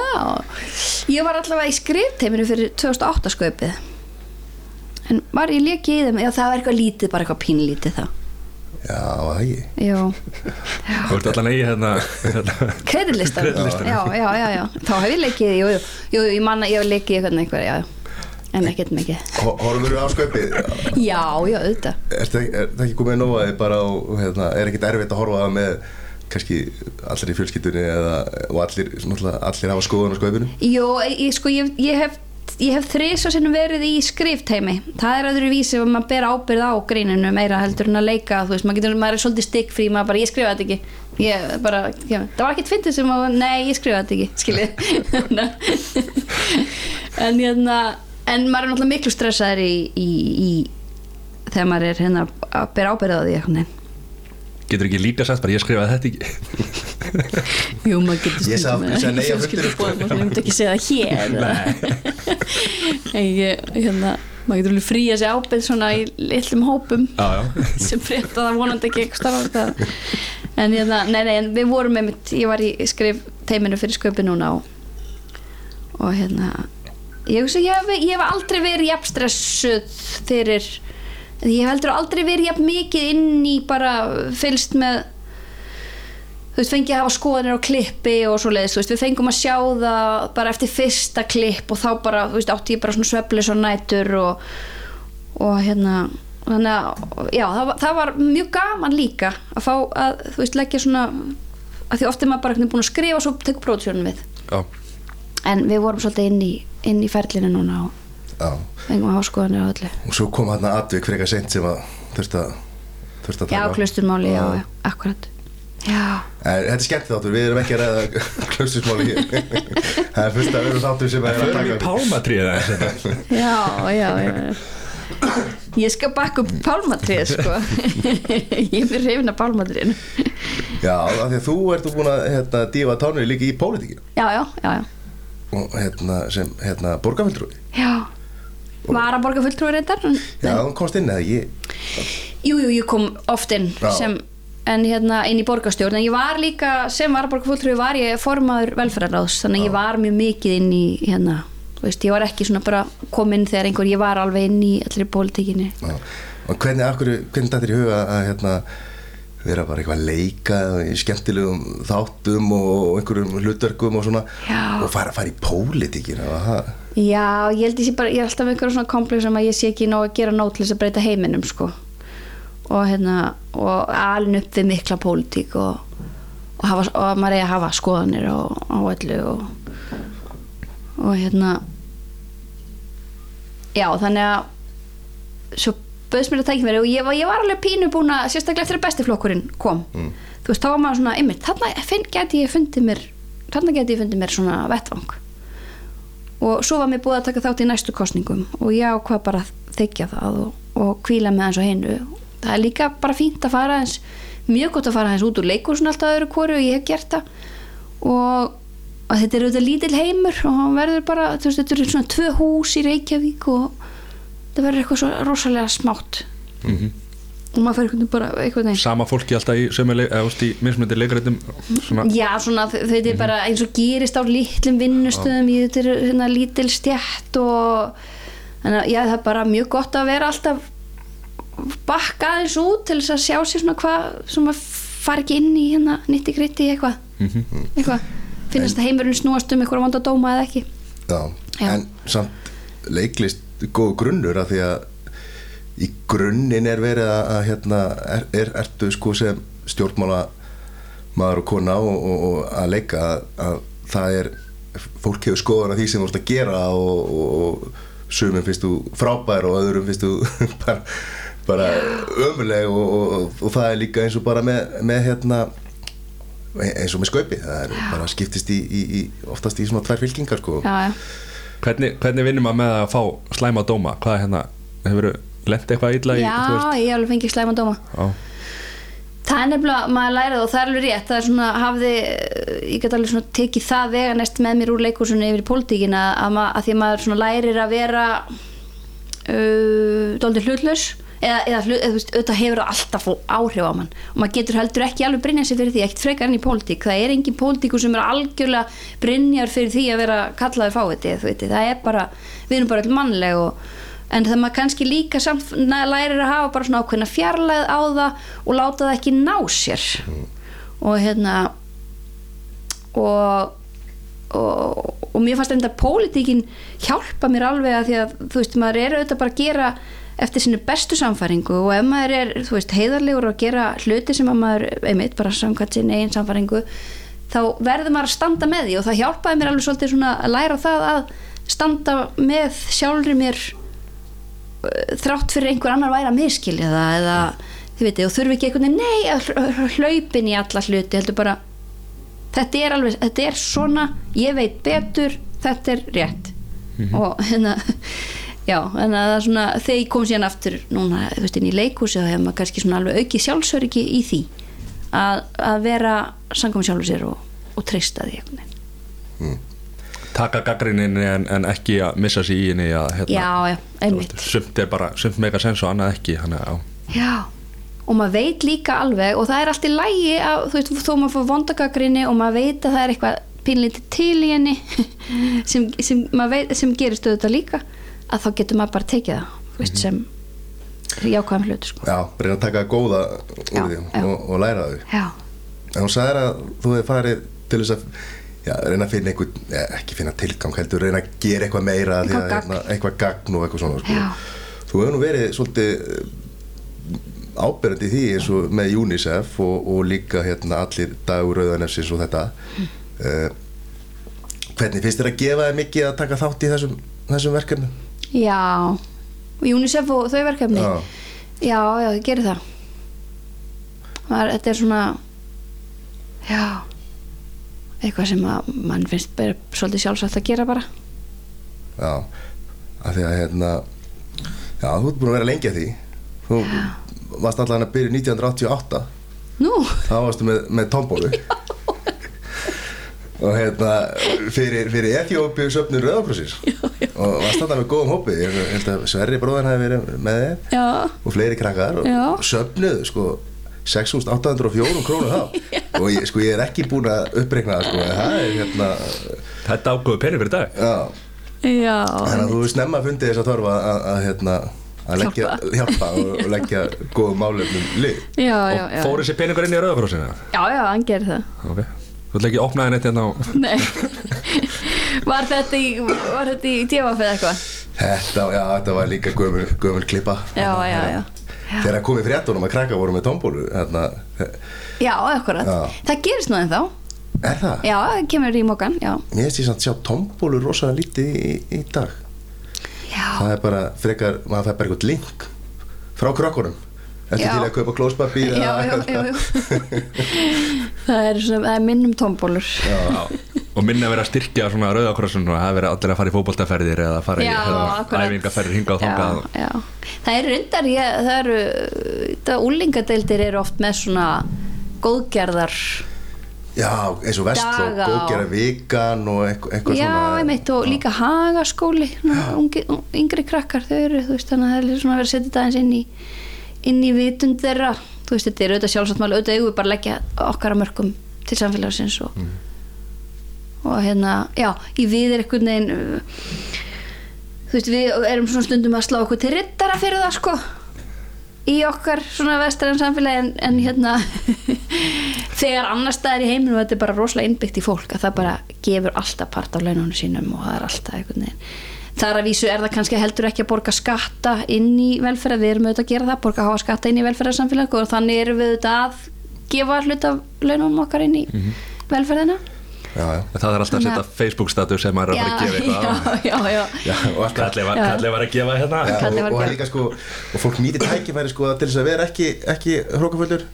ég var allavega í skrifteiminu fyrir 2008 skaupið. En var ég leki í þeim, já það var eitthvað lítið, bara eitthvað pínlítið það Já, það ekki? Jú, Þú ert allan eigi hérna, hérna. Kreditlistan. Já, já, já, já, þá hef ég lekið, jú, jú, jú, ég manna, ég hef lekið eitthvað einhver, já, en ekkert mikið. Ho- Horfum við á skaupið? Já, já, auðvitað. Er það ekki komið nóaði bara á, hérna, er ekkert erfitt að horfa það með kannski allir í fjölskyldunni eða, og allir, allir hafa skoðun á skaupinu? Jó, ég, sko, ég, ég hef ég hef þrís og sinnum verið í skrifteimi það er öðru vísi ef maður ber ábyrð á gríninu meira heldur en að leika þú veist, maður, getur, maður er svolítið stikkfrí, maður bara, ég skrifa þetta ekki. Ég bara, já, það var ekkert fyndið sem að, nei, ég skrifa þetta ekki, skiljið en hérna en maður er náttúrulega miklu stressaður í, í, í þegar maður er hérna að bera ábyrð á því eitthvað Getur ekki líka sagt bara ég skrifaði þetta ekki. Jú, maður getur Ég sagði- ég sagði nei á og ég myndi ekki segja það hér. En ég, hérna maður getur alveg fría sig ábyrð svona í litlum hópum Já, já. sem frétta það vonandi ekki það en hérna, nei, nei, en við vorum með mitt ég var í skrif teiminu fyrir sköpi núna og, og hérna ég, ég, ég hef aldrei verið jafn stressuð fyrir ég hef heldur aldrei verið jafn mikið inn í bara fylst með þú veist, fengið að hafa skoðanir á klippi og svo leiðis, þú veist, við fengum að sjá það bara eftir fyrsta klipp og þá bara, þú veist, átti ég bara svona sveflis og nætur og, og hérna þannig að, já, það það var mjög gaman líka að fá að, þú veist, leggja svona að því oft er maður bara veginn búin að skrifa og svo tekur prófisjónum við. Já, en við vorum svolítið inn í, inn í ferlinu núna og Já, fengum að hafa skoðanir á öllu. Og svo kom hann atvik frekar seint sem að þurfti að þurfti að já, taka. á. klusturmáli, já, Já. akkurat. Já, En þetta er skemmt þáttur, við erum ekki að ræða klustusmáli hér. Það er fyrst að vera þáttur sem er að förum í taka. pálmatrið aðeins hérna. já, já, já. Ég skal bakka upp pálmatrið sko. Ég er mér reyfin að pálmatriðinu Já, af því að þú ert búin að hérna, dífa tánur líka í pólitíkinu já, já, já, já og hérna, sem hérna, borgarfjöldrúi Já, var að borga fulltrúi reyndar Já, hún komst inn eða ég Jú, jú, ég kom oft inn Já. sem, en hérna inn í borgarstjórn. En ég var líka, sem var að borga fulltrúi var ég formaður velferðarráðs þannig að ég var mjög mikið inn í hérna veist, ég var ekki svona bara komin þegar einhver, ég var alveg inn í allir pólitíkinni. Já. Og hvernig, hvernig er í huga að hérna, vera bara eitthvað að leika í skemmtilegum þáttum og einhverjum hlutverkum og svona. Já. og fara, fara í pólitíkinu og það? Já, ég held ég sé bara, ég er alltaf með einhverjum svona komplex sem að ég sé ekki nóg að gera þess að breyta heiminum sko. Og hérna, og alin upp við mikla pólitík og, og, hafa, og maður eigi að hafa skoðanir á, á öllu og, og hérna já, þannig að svo bauðst mér að tækja mér og ég var, ég var alveg pínu búin að sérstaklega eftir að bestiflokkurinn kom. Mm. þú veist, þá var maður svona, einmitt, þarna geti ég fundið mér þarna geti ég fundið mér svona vettvang. Og svo var mér búið að taka þátt í næstu kostningum og ég ákvað bara að þykja það og, og kvíla með hans og hennu það er líka bara fínt að fara eins mjög gott að fara eins út úr leikursun alltaf öðru kóru og ég hef gert það. Og, og þetta er auðvitað lítill heimur og hann verður bara, þú veist, þetta eru svona tvö hús í Reykjavík og það verður eitthvað svo rosalega smátt. Og maður fyrir einhvern veginn bara eitthvað neginn Sama fólki alltaf í sömu leik, eða, veist, í mismunandi leikrættum svona, Já, svona þetta er bara eins og gerist á litlum vinnustöðum í þetta er hérna lítil stjætt og þannig að já, það er bara mjög gott að vera alltaf bakka aðeins út til þess að sjá sér svona hvað sem að fara ekki inn í hérna nýtti gritti eitthvað. Eitthvað, finnast að heimurinn snúast um eitthvað vanda dóma eða ekki. Já, Já. en samt leiklist góð grunnur af því að í grunninn er verið að, að hérna, er, er, ertu sko sem stjórnmála maður og kona og, og, og að leika að, að það er fólk hefur skoðan að því sem þú ert að gera og, og, og sumum finnst þú frábær og öðrum finnst þú bara, bara ömuleg og, og, og það er líka eins og bara með, með hérna eins og með skaupi það er bara skiptist í, í, í oftast í svona tvær fylkingar sko. Já, já hvernig, hvernig vinnum maður með að fá slæma dóma? Hvað er hérna, hefur lent eitthvað illa í, Já, þú ég hef alveg fengið slæma dóma. Já, Það er nefnilega, maður lærið og það er alveg rétt. Það er svona, hafði, ég get alveg svona tekið það vega næst með mér úr leikúsunni yfir í pólitíkina að, að því að maður svona lærir að vera uh, dóldi hlutlaus eða, eða, veist, auðvitað hefur það alltaf áhrif á mann. Og maður getur heldur ekki alveg brynja sig fyrir því ekkert frekar enn í pólitík, það er engin pólitíkur sem er algjörlega brynjar fyrir því að vera kallaður fáviti, veit, það er bara við erum bara all mannleg og en það maður kannski líka samt lærir að hafa bara svona ákveðna fjarlæð á það og láta það ekki ná sér. Og hérna og og, og mér fannst enda pólitíkin hjálpa mér alveg að því að þú veist, maður er auðvitað bara að gera eftir sinni bestu samfæringu og ef maður er, þú veist, heiðarlegur að gera hluti sem að maður, einmitt, bara samkvæmt sinni eigin samfæringu, þá verður maður að standa með því og það hjálpaði mér alveg svolítið svona að læra það að standa með sjálfri mér uh, þrátt fyrir einhver annar væri að miskilja það eða, þið veitir, og þurfi ekki einhvern veginn, nei, að hlaupin í alla hluti, heldur bara þetta er alveg, þetta er svona ég veit betur, þetta er rétt. Og hérna já, en að það er svona, þegar ég kom síðan aftur núna, þú veist, inn í leikhúsi þá hefur maður kannski svona alveg aukið sjálfsöryggi í því að, að vera sangum sjálfur sér og, og treysta því einhvern veginn. taka gaggrinnin en, en ekki að missa sig í henni að hérna, já, já, einmitt sumt er bara, sumt meika sens og annað ekki þannig já. Já, og maður veit líka alveg og það er allt í lægi að, þú veist, þó maður fór vondagagrinni og maður veit að það er eitthvað pínlítið til í henni sem, sem, veit, sem gerist auðvitað líka að þá getur maður bara tekið það veist, sem jákvæðum hlutu sko. Já, reyna að taka góða úr Já, því og, og læra þau Já, En hún sagði að þú hefði farið til þess að já, reyna að finna einhvern, ja, ekki finna tilgang heldur, reyna að gera eitthvað meira því Eitthvað að, gagn. hérna, eitthvað gagn og eitthvað svona sko. Þú hefur nú verið svolítið ábyrjandi því eins og með UNICEF og, og líka hérna, allir dagur rauðanefsins og þetta mm. Hvernig finnst þér að gefa þér mikið að taka þátt í þessum, þessum verkefnum? Já. UNICEF og þau verkefni? Já. já, já, það gerir það. Þetta er svona já eitthvað sem að mann finnst bara svolítið sjálfsagt að gera bara. Já, af því að hérna Já, þú ert búin að vera lengi að því. Þú varst allan að byrja 1988 Nú, þá varstu með, með tombólu og hérna fyrir, fyrir Ethjópiu söfnur Rauðakrossins og varst þetta með góðum hópi. Ég held að Sverri bróðan hafi verið með þér. Já. Og fleiri krakkar. Og Já. söfnuðu sko 6.804 krónur þá og ég, sko, ég er ekki búin að uppreikna það sko, en það er hérna þetta ágóðu penni fyrir dag. Já, Já, þannig að þú snemma fundið þess að þorfa að, að, að hérna að leggja, hjálpa. og, og leggja góðum málefnum lið. Já, já, og já. fór þessi peningur inn í rauðafrósina Já, já, hann gerir það. Ok, þú ætla ekki að opna henni hérna á Nei Var þetta í, þetta í eða eitthvað? Þetta, já, þetta var líka gömul, gömul klippa. Já, já, já. Þegar að komið fréttunum að krakka voru með tombólu hérna, Já, akkurat. Já. Það gerist nú ennþá. Er það? Já, það kemur í mókan, já. Mér finnst ég samt sjá tombólu rosalega lítið í, í dag. Já, Það er bara frekar, maður fær bara eitthvað link frá krökkunum. Ertu Já. til að kaupa klóspapír já, já, já, já. Það er, það er minnum tómbólur Já, og minna að vera að styrkja svona rauðakrossun og það er verið allir að fara í fótboltaferðir eða að fara í Já, hérna, akkurat. æfingaferðir hinga og þangað já, já. Það er reyndar, ég, það eru það úlingadeildir eru oft með svona góðgerðar já eins og vestló, Daga og- góðgera vikan og eitthvað, Já, svona. einmitt og líka hagaskóli svona ungi, yngri krakkar þau eru, þú veist, þannig að það er svona verið að setja þetta aðeins inn í inn í vitund þeirra. Þú veist, þetta er auðvitað sjálfsagt máli auðvitað við bara að leggja okkar að mörgum til samfélagsins og, og hérna, já, í við er einhvern veginn uh, þú veist, við erum svona stundum að slá okkur til rittara fyrir það, sko í okkar svona vestræðan samfélagi en, en hérna þegar annar staðar í heiminum þetta er bara rosalega innbyggt í fólk að það bara gefur alltaf part af laununum sínum og það er alltaf einhvern veginn. Þar að vísu er það kannski heldur ekki að borga skatta inn í velferð, við erum auðvitað að gera það borga háa skatta inn í velferðarsamfélag og þannig erum við auðvitað að gefa hlut af laununum okkar inn í velferðina Já, já, það er alltaf að setja að- Facebook status sem maður er að fara að gefa eitthvað á. já, já, já, já og alltaf Kalli var, Já. Kalli var að gefa hérna og, var og, að- líka sko og fólk nýtir tækifæri sko til þess að vera ekki, ekki hrókafullur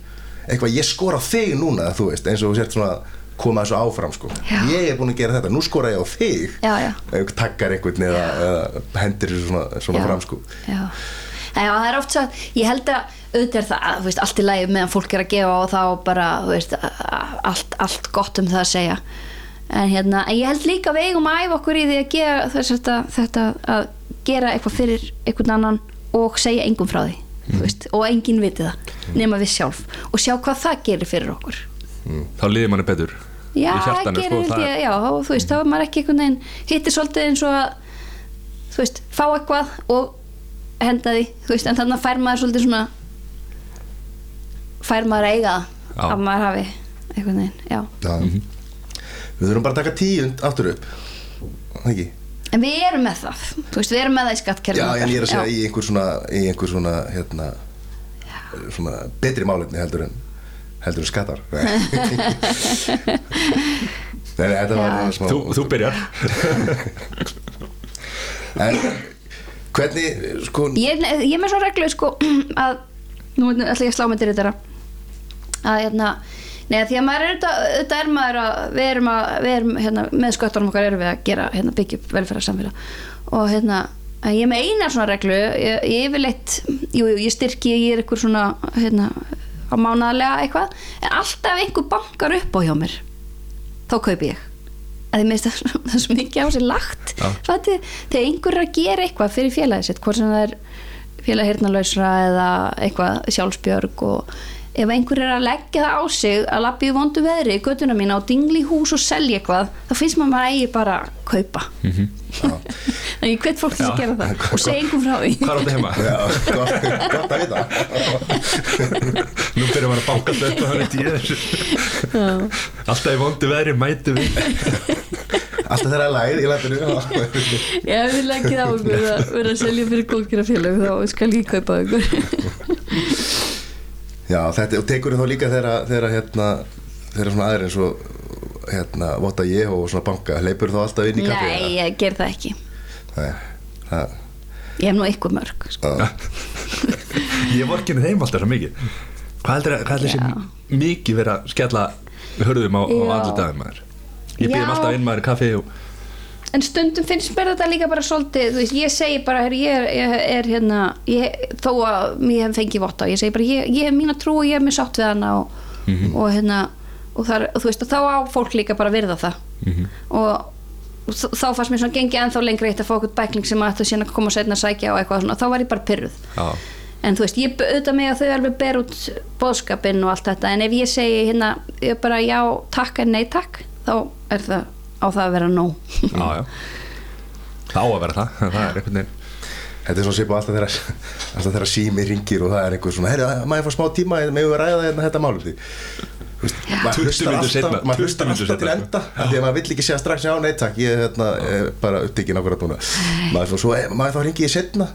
eitthvað ég skora þig núna þú veist eins og þú sért svona koma þessu áfram sko Já. ég er búin að gera þetta, nú skora ég á þig já, já. ef takkar einhvern eða, eða hendir þessu svona, svona Já, fram sko já. Já, það er oft svo ég held að auðvitað er það þú veist, allt í lagi meðan fólk er að gefa og þá bara þú veist, allt, allt gott um það að segja en hérna, en ég held líka við eigum að æfa okkur í því að gera þess að þetta að gera eitthvað fyrir einhvern annan og segja engum frá því þú veist, og enginn viti það nema við sjálf. Og sjá hvað það gerir fyrir okkur. Þá liðir manni betur Já, það sko, gerir held ég, já, og þú veist, þá er maður ekki einhvern veginn hittir svolítið eins og að þú veist, fá eitthvað og henda því, þú veist, en þannig að fær maður svolítið svona fær maður að eiga það að maður hafi einhvern veginn, já. Já. Við þurfum bara að taka tíund aftur upp Það ekki? en við erum með það, þú veist, við erum með það í skattkerfinu Já, en ég er að segja Já. í einhver svona, í einhver svona, hérna, svona betri málefni heldur en, heldur en skattar. Nei, Nei, þetta var Já. smá. þú, þú byrjar En hvernig, sko, ég, ég er með svo reglu sko að nú ætla ég að slá með til þetta að hérna Nei, því að maður er auðvitað, er maður að við erum, að, við erum hérna, með sköttunum okkar erum við að gera, hérna, byggja upp velferðarsamfélag. Og hérna, að ég er með eina svona reglu, ég, ég yfirleitt jú, jú, ég styrki, ég er eitthvað svona hérna, á mánaðlega eitthvað en alltaf einhver bankar upp á hjá mér þá kaupi ég. Að því minnst það, það er svo mikið á sér lagt þegar einhver er að gera eitthvað fyrir félagið sitt, hvort sem það er félag hirnalausra eða eitthvað sjálfsbjörg og ef einhver er að leggja það á sig að lappi í vondu veðri í göttuna mína og dingli hús og selja eitthvað þá finnst maður maður eigi bara að kaupa. Þannig ég hvet fólk til að gera það og segja einhver frá því. Hvað er þetta heima? já, gott, gott að vita. nú byrjar maður að banka alltaf upp að hann er tíð alltaf í vondu veðri mætu við. Alltaf þeirra læð í landinu. Já, við leggja það á ykkur að vera að selja fyrir góðgerafélag þá skal ég kaupa ykkur Já, þetta, og tekur þá líka þeirra, þeirra, hérna, þeirra svona aðri eins og, hérna, votta ég og svona banka, leipur þá alltaf inn í kaffi? Nei, ég ger það ekki Nei, það, Ég hef nú eitthvað mörg sko. ég vorkinu þeim alltaf svo mikið hvað heldur þessi mikið verið að skella hörðum á, á Já. andlitaðin maður ég býðum alltaf inn maður kaffi og En stundum finnst mér þetta líka bara svolítið, þú veist, ég segi bara, her, ég, er, ég er hérna, ég, þó að ég hef fengið votta, ég segi bara, ég, ég hef mína trú og ég hef mér sátt við hana og, og hérna, og, þar, og þú veist, og þá á fólk líka bara virða það. Og, og þ- þá fannst mér svona gengið ennþá lengri eitt að fá okkur bækling sem að þetta síðan að koma setna að sækja og eitthvað svona, þá var ég bara pyrruð. já, En þú veist, ég auðvitað mig að þau alveg ber út bóðskapinn og allt þetta, en ef ég segi hérna, ég bara já, takk en nei takk, þá er það á það að vera nóg. já, já. Það á að vera það. Það er einhvern veginn Þetta er svona svipa alltaf þegar alltaf þegar sími ringir og það er einhver svona herri, maður fá smá tíma, með við ræða hérna þetta máli því Þú veist, maður 20 hlustar alltaf, seinna, maður 20 hlustar alltaf til enda af því að maður vill ekki segja strax já, nei takk ég er hérna, er bara upptekinn ákvæða núna. Maður, svo, svo, eh, maður þá ringi ég setna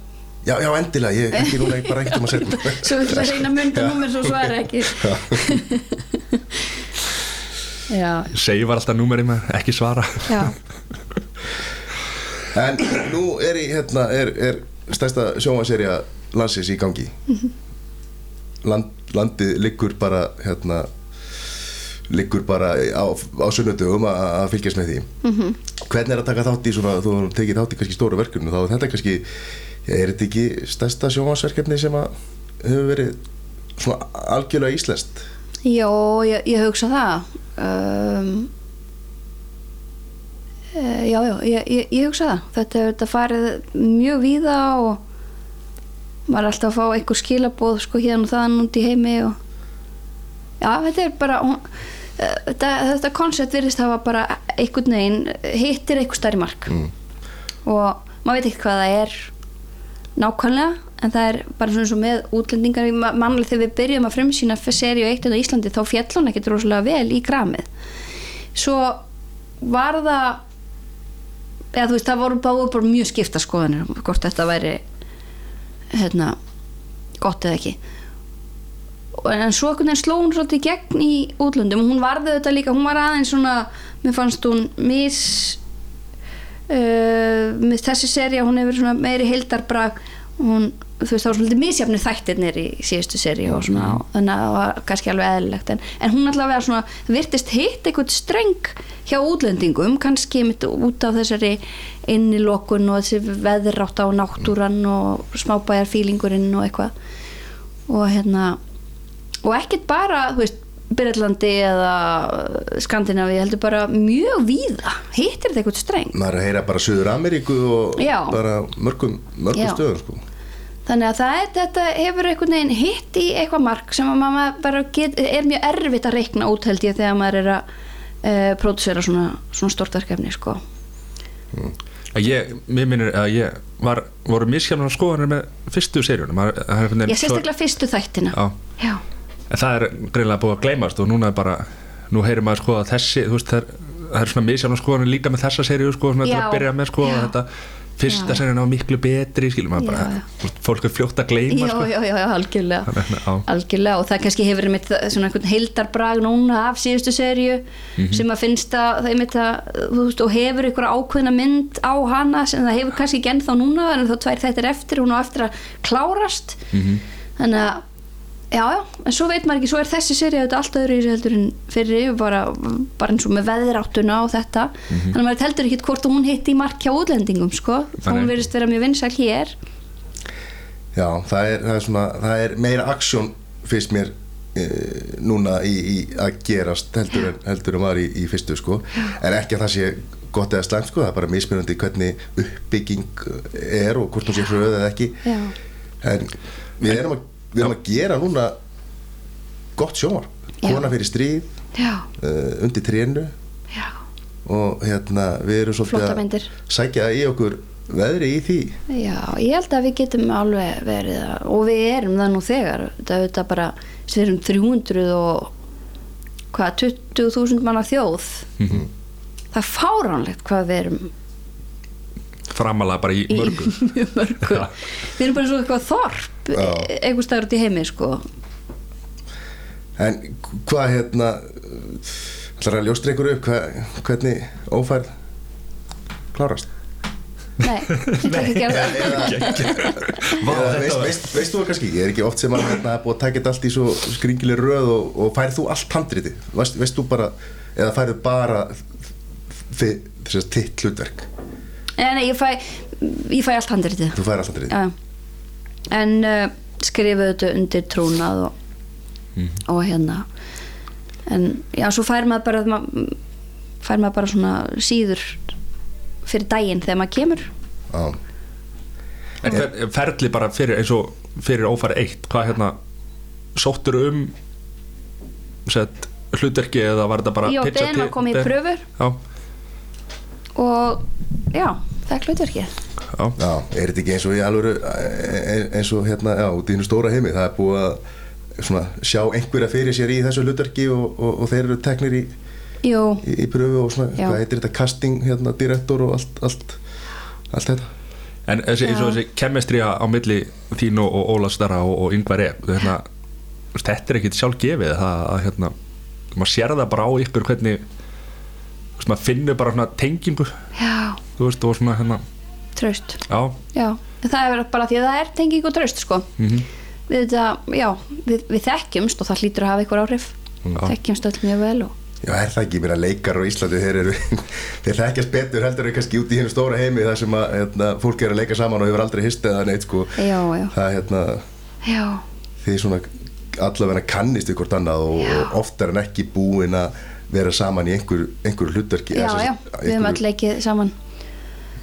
já, já, endilega, ég ringi núna ég bara ekkert um að setna Svo vil það reyna mynda númer svo svara ekki segi var alltaf númerið maður, ekki svara. En nú er í, hérna, er, er stærsta sjónvaserja landsins í gangi. Land, Landið liggur bara, hérna liggur bara á, á sunnudögum að að fylgjast með því. -hmm. Hvernig er að taka þátt í svona, þú tekið þátt í kannski stóru verkefni þá er þetta kannski, ja, er þetta ekki stærsta sjónvarsverkefni sem að hefur verið svona algjörlega íslenskt Jó, ég, ég hugsa það. Um, e, Já, já, ég, ég, ég hugsa það. Þetta hefur þetta farið mjög víða og maður er alltaf að fá einhver skilabóð sko hérna og þaðan út í heimi og já, þetta er bara hún, þetta, þetta koncept virðist hafa bara einhvern veginn hittir einhver stærri mark. Mm. og maður veit ekki hvað það er nákvæmlega en það er bara svona eins og með útlendingar. Ma- mannlega þegar við byrjum að frumsýna seríu eitt á Íslandi þá fjall hún ekkert rosalega vel í gramið. Svo var það eða þú veist það voru bara, bara mjög skipta skoðanir um hvort þetta væri hérna gott eða ekki. En svo einhvern veginn sló hún svolítið gegn í útlöndum. Og hún varði þetta líka, hún var aðeins svona mér fannst hún mis uh, með þessi seria hún hefur meiri heildarbrag. Hún, þú veist, það var svolítið misjafnir þættirnir í síðustu seri og svona og þannig að það var kannski alveg eðlilegt. En, en hún allavega svona, það virtist hitt eitthvað streng hjá útlendingum kannski mitt út af þessari innilokun og þessi veðrátt á náttúran og smábæjarfílingurinn og eitthvað. Og hérna og ekkert bara, þú veist Byrjallandi eða Skandinavi heldur bara mjög víða. Hittir þetta eitthvað streng. Maður að heyra bara Suður Ameríku og Já. bara mörgum, mörgum stöðum sko. Þannig að það þetta hefur einhvern veginn hitt í eitthvað mark sem að get, er mjög erfitt að reikna út held ég þegar maður er að uh, pródusera svona, svona stort verkefni sko. Að ég, mér minnir að ég var, voru miskjafnar skoðanir með fyrstu seríunum. Er ég sérstaklega fyrstu þættina. Já, já, en það er greinlega búið að gleymast og núna er bara, nú heyrir maður sko að þessi, þú veist, það er, það er svona misjafna skoðanir líka með þessa seríu sko, svona til Já, að byrja með sko, já. þetta fyrsta seríun á miklu betri, skilur maður bara, fólk er fljótt að gleyma já, sko. já, já, algjörlega Þannig, að, algjörlega og það kannski hefur einmitt svona einhvern heildarbrag núna af síðustu serju Mhm. sem að finnst að það einmitt að þú veist og hefur einhverja ákveðna mynd á hana sem það hefur kannski ekki ennþá núna en þá tvær þættir eftir hún á eftir að klárast Mhm. þannig að já, já, en svo veit maður ekki, svo er þessi serja þetta allt öðru í þessu heldur en fyrir bara, bara eins og með veðráttuna og þetta Mhm. þannig að maður heldur ekki hvort hún hitti í mark hjá útlendingum sko, þá hún Nei. verðist vera mjög vinsæl hér Já, það er, það er, svona, það er meira aksjón fyrst mér e, núna í, í að gerast heldur en, heldur en var í, í fyrstu sko. en ekki að það sé gott eða slæmt sko. það er bara mismunandi hvernig uppbygging er og hvort hún sé hröð eða ekki já, en við erum að, við erum að gera núna gott sjómar kona fyrir stríð uh, undir trénu. Já. Og hérna við erum svolítið að sækja í okkur veðri í því. Já, ég held að við getum alveg verið að, og við erum það nú þegar. Þetta er bara, við erum 300 og hvað, 20.000 manna þjóð. Mhm. það er fáránlegt hvað við erum framalega bara í í mörgum mjög mörgu. Við erum bara svo eitthvað þorp einhver staður út í heimi sko. En hvað hérna ætlar að ljóstra ykkur upp? Hva, hvernig ófærð klárast? Nei, ég ætla ekki að gera það. Eða, Vá, eða þetta veist, var- veist, veist þú það kannski? Ég er ekki oft sem að hérna, búið að taka þetta allt í svo skringileg röð og, og færð þú allt handriti? Veist, veist þú bara, eða færðu bara þi- þess að titt hlutverk? Nei, nei, ég fæ, ég fæ allt handritið. Þú færð allt handriti? Já. en uh, skrifuðu þetta undir trúnað og, og hérna. En já, svo fær maður bara ma fær maður bara svona síður fyrir daginn þegar maður kemur. Já. En hver, ferli bara fyrir eins og fyrir ófæri eitt, hvað hérna sóttur um sett, hlutverki eða var þetta bara til- að koma í pröfur Já, og já, það er hlutverkið. Já, Já, er þetta ekki eins og í alvöru eins og hérna, já, út í hennu stóra heimi það er búið að svona, sjá einhverja fyrir sér í þessu hlutverki og, og, og þeir eru teknir í, Jú, í, í pröfu og svona, Já. hvað heitir þetta casting, hérna, direktor og allt, allt, allt þetta. En þessi, eins og þessi kemestría á milli þín og, og Óla Starra og, og Yngvar E hérna, þetta er ekkit sjálf gefið það að hérna, maður sér það bara á ykkur hvernig maður finnur bara svona tengingu. Já, þú veist, og svona hérna traust. Já, Já, það er bara því að það er tenging og traust sko. Mm við þetta, já, við, við þekkjumst og það hlýtur að hafa einhver áhrif. Já. þekkjumst öll mjög vel og Já, er það ekki, mér að leikar á Íslandi þeir eru, þeir þekkjast betur heldur en kannski út í hennu stóra heimi þar sem að hérna, fólk er að leika saman og hefur aldrei hist eða neitt sko, já, já, það er hérna já, þið svona allavega kannist við hvort annað og, oftar en ekki búin að vera saman í einhver, einhver hlutverki já, já. við höfum einhverju- öll leikið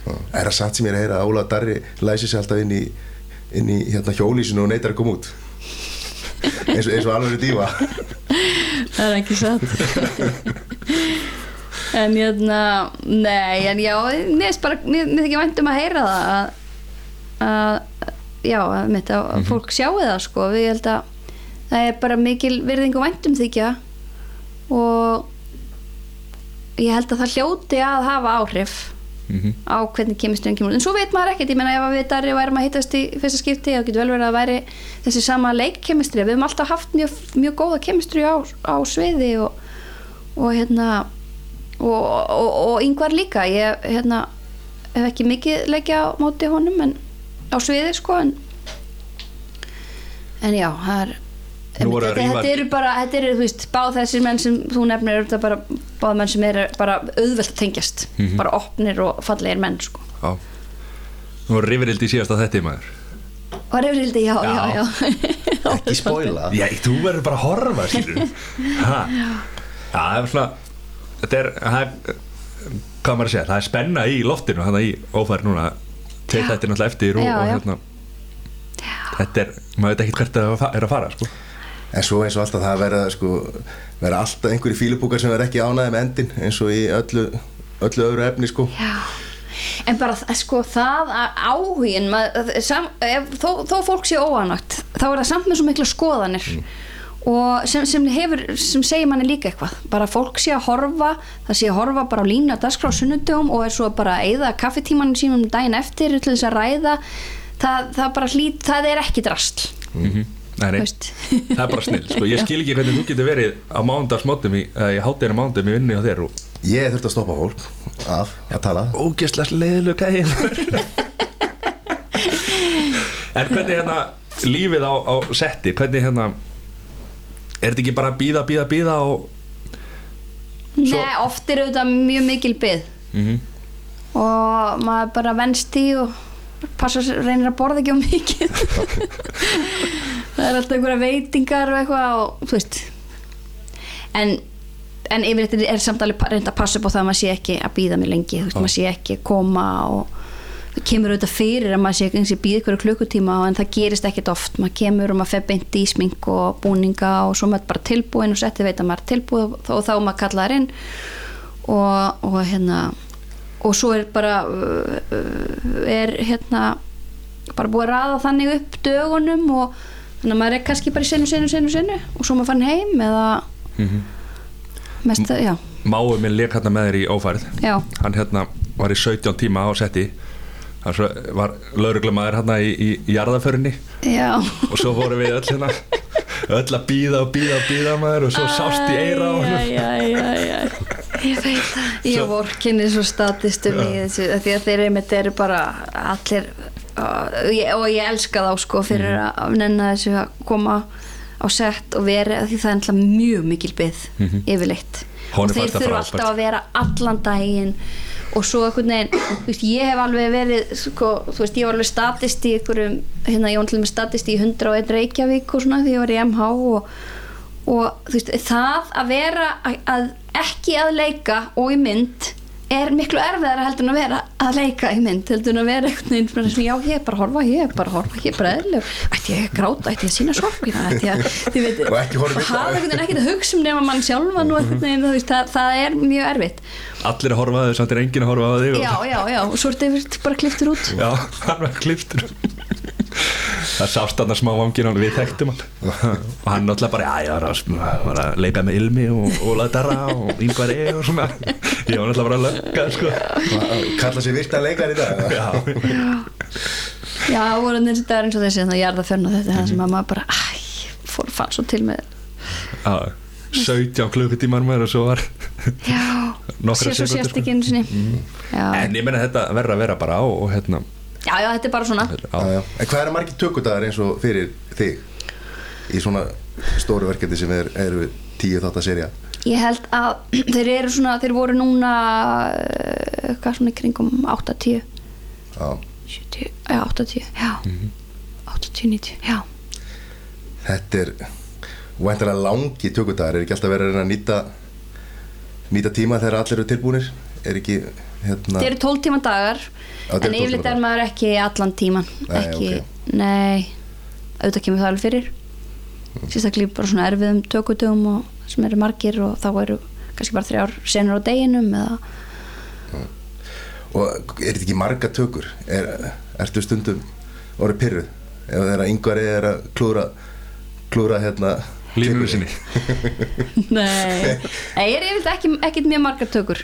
saman Er það satt sem ég er að heyra að Óla Darri læsi sig alltaf inn í, inn í hérna, hjólísinu og neytar að koma út. Eins og, eins og alveg dífa það er ekki satt. En hérna nei, en já, mér þykir vænt um að heyra það að, að já, að mitt að Mhm. fólk sjáu það sko, við held að það er bara mikil virðing og væntum þykja og ég held að það hljóti að hafa áhrif mm á hvernig kemistrin kemur en svo veit maður ekkert, ég meina ef við Darri værum að hittast í fyrsta skipti, þá getur vel verið að væri þessi sama leikkemistri, við höfum alltaf haft mjög, mjög góða kemistri á, á sviði og, og hérna og, og, og yngvar líka. Ég hérna, hef ekki mikið leikja á móti honum en á sviði sko en, en já, það er þetta, þetta eru bara, þetta eru, þú veist, báð þessir menn sem þú nefnir, eru þetta bara báð menn sem eru bara auðvelt að tengjast Mhm. bara opnir og fallegir menn sko. já Nú var rifirildi í síðasta þetta maður og reyfrildi, já, já, Já. já ekki spóila Já, þú verður bara að horfa skilur ha. Já, það er svona Þetta er, það er hvað maður að segja, það er spenna í loftinu þannig í ófæri núna Já. þetta er náttúrulega eftir og, Já, og já. hérna þetta er, maður veit ekkert hvert það er að fa- er að fara sko. En svo eins og alltaf það verða sko, verða alltaf einhverju fílupúkar sem verða ekki ánæði með endin eins og í öllu, öllu öðru efni sko. Já, en bara sko það að áhugin maður, sam, ef, þó, þó fólk sé óanagt þá er það samt með svo mikla skoðanir. Og sem, sem hefur sem segir manni líka eitthvað. Bara fólk sé að horfa, það sé að horfa bara á línu að dagskrá á sunnudum og er svo bara að eyða kaffetímanum sínum daginn eftir til þess að ræða það, það bara hlýt, það er ekki drastl mm Nei, nei, það er bara snill sko. Ég skil ekki hvernig þú getur verið á mándagsmótum í, eða í hátæðina mándagsmótum í vinni á þér og Ég þurfti að stoppa fólk af að tala. ógeðslega leiðilega gæðin En hvernig hérna lífið á, á setti, hvernig hérna er þetta ekki bara að býða, býða, býða og Svo- Nei, oft er auðvitað mjög mikil byð mm og maður bara venst í og passa, reynir að borða ekki á mikið það er alltaf einhverja veitingar og eitthvað og þú veist. En en yfir þetta er samt alveg reynda að passa upp á það að maður sé ekki að býða mig lengi þú veist, maður sé ekki að koma og það kemur auðvitað fyrir að maður sé ekki að býða ykkur klukkutíma en það gerist ekkit oft. Maður kemur og maður fer beint í smink og búninga og svo maður bara tilbúin og setti veit að maður er tilbúið og, og þá maður kallaðar inn. Og, og hérna og svo er bara uh, uh, er hérna bara búið að raða þannig upp dögunum og þannig að maður er kannski bara í senu, senu, senu, senu og svo maður fann heim eða mest, já, Máu minn leik hérna með þér í ófærið já, hann hérna var í 17 tíma á setti. Hann svo var lauruglumæður hérna í, í, í jarðaförinni já. Og svo vorum við öll hérna öll að býða og býða og býða maður og svo sást í eira á Æ, hann æ, æ, æ, æ. Ég veit það. Ég vorkinni svo statistum í þessu af því að þeir einmitt eru bara allir ég, og ég elska þá sko fyrir Mhm. að nenna þessu að koma á sett og vera því það er alltaf mjög mikil byð yfirleitt. Honum og þeir þurfa alltaf að vera allan daginn og svo einhvern veginn veist, ég hef alveg verið sko, veist, ég var alveg statist í einhverjum hérna, ég var með statist í 101 Reykjavík og svona því ég var í MH og, og veist, það að vera að, að ekki að leika og í mynd er miklu erfiðara heldur en að vera að leika í mynd heldur en að vera einhvern veginn já, ég er bara að horfa, ég er bara að horfa, ég er bara eðlug ætti ég að gráta, ætti ég að sína sorgina ætti ég að, þið veit, Og hafa einhvern veginn ekkert að hugsa um nema mann sjálfan og einhvern veginn, þú veist, það, það er mjög erfitt allir að horfa að þau samt er enginn að horfa að þig og- já, já, já, og svo er þetta bara kliftur út. Já, hann var kliftur. Það sást hann að smá vangin hann við þekktum hann. Og hann náttúrulega bara, já, ég var að, var að leika með Ilmi og Óla Darra og Yngvar E og svona. Ég var náttúrulega bara að lögga sko. Kalla sér virta leikar í dag. Já, já, það voru þessi dagar eins og þessi þannig að jarða fönn og þetta er það sem að maður bara æ, fór fann svo til með já 17 klukkutímar með og svo var já, Nokkrar sér svo sekúndur, sérst sko. ekki einu sinni já. En ég meina þetta verður að vera bara á og hérna já, já, þetta er bara svona Já, já. En hvað er margir tökudagar eins og fyrir þig í svona stóru verkefni sem er, eru tíu þátt að serja? ég held að þeir eru svona þeir voru núna eh, hvað svona í kringum 8-10 Já. 70, já, 8-10 já, 80-90 já Þetta er væntanlega langi tökudagar, er ekki alltaf verið að að nýta nýta tíma þegar allir eru tilbúinir? Er ekki hérna Þetta eru 12 tíma dagar eru en 12 yfirleitt er maður ekki allan tíman Nei, ekki, ok. nei auðvitað kemur það alveg fyrir sérstaklega bara svona erfiðum tökutugum og sem eru margir og þá eru kannski bara þrjár senur á deginum eða og er þetta ekki marga tökur? Er, ertu stundum orðið pyrruð? Ef þeirra yngvari er að klúra klúra hérna Nei, sinni. Nei. Ég er yfirleitt ekki, ekkit mjög margar tökur.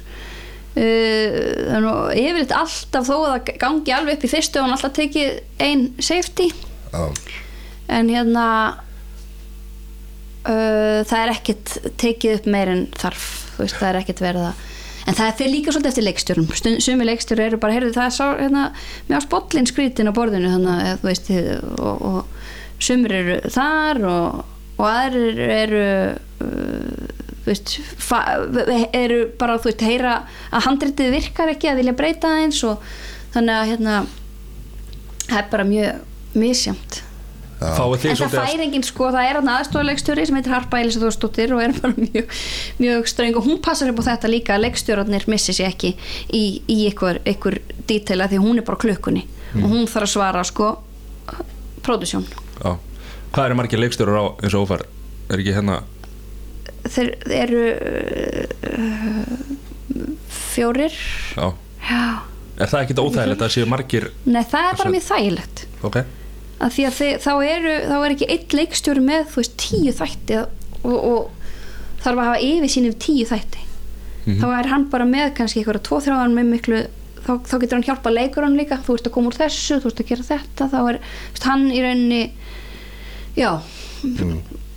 Uh, yfirleitt alltaf þó að það gangi alveg upp í fyrstu og hann alltaf tekið ein safety. Já, en hérna uh, það er ekkit tekið upp meir en þarf. Veist, það er ekkit verið að en það fyrir líka svolítið eftir leikstjórum. Stund, sumi leikstjóru eru bara, heyrðu það er sá hérna, mjög spollin skrítin á borðinu þannig að þú veist og, og sumir eru þar og, og aðrir eru uh, þú veist eru bara þú veist heyra að handritið virkar ekki að vilja breyta það eins og þannig að hérna það er bara mjög misjamt en það fær enginn sko, það er hann aðstofleikstjóri sem heitir Harpa Elisa Þórsdóttir og er bara mjög, mjög ströng og hún passar upp á þetta líka að leikstjórarnir missi sér ekki í, í ykkur, ykkur dítela því hún er bara klukkunni og hún þarf að svara sko pródusjón já Hvað eru margir leikstjórar á eins og ófær? Er ekki hérna þeir eru uh, fjórir. Já. Já, Er það ekkit óþægilegt að séu margir nei það er bara mjög þægilegt. Ok. Að því að þið, þá, eru, þá er ekki einn leikstjóri með þú veist tíu þætti og, og þarf að hafa yfir sín yfir tíu þætti. Mhm. þá er hann bara með kannski eitthvað tvo þrjáðan með miklu þá, þá getur hann hjálpa leikurinn líka. Þú ert að koma úr þessu, þú ert að gera þetta. Þá er veist, hann í rauninni já.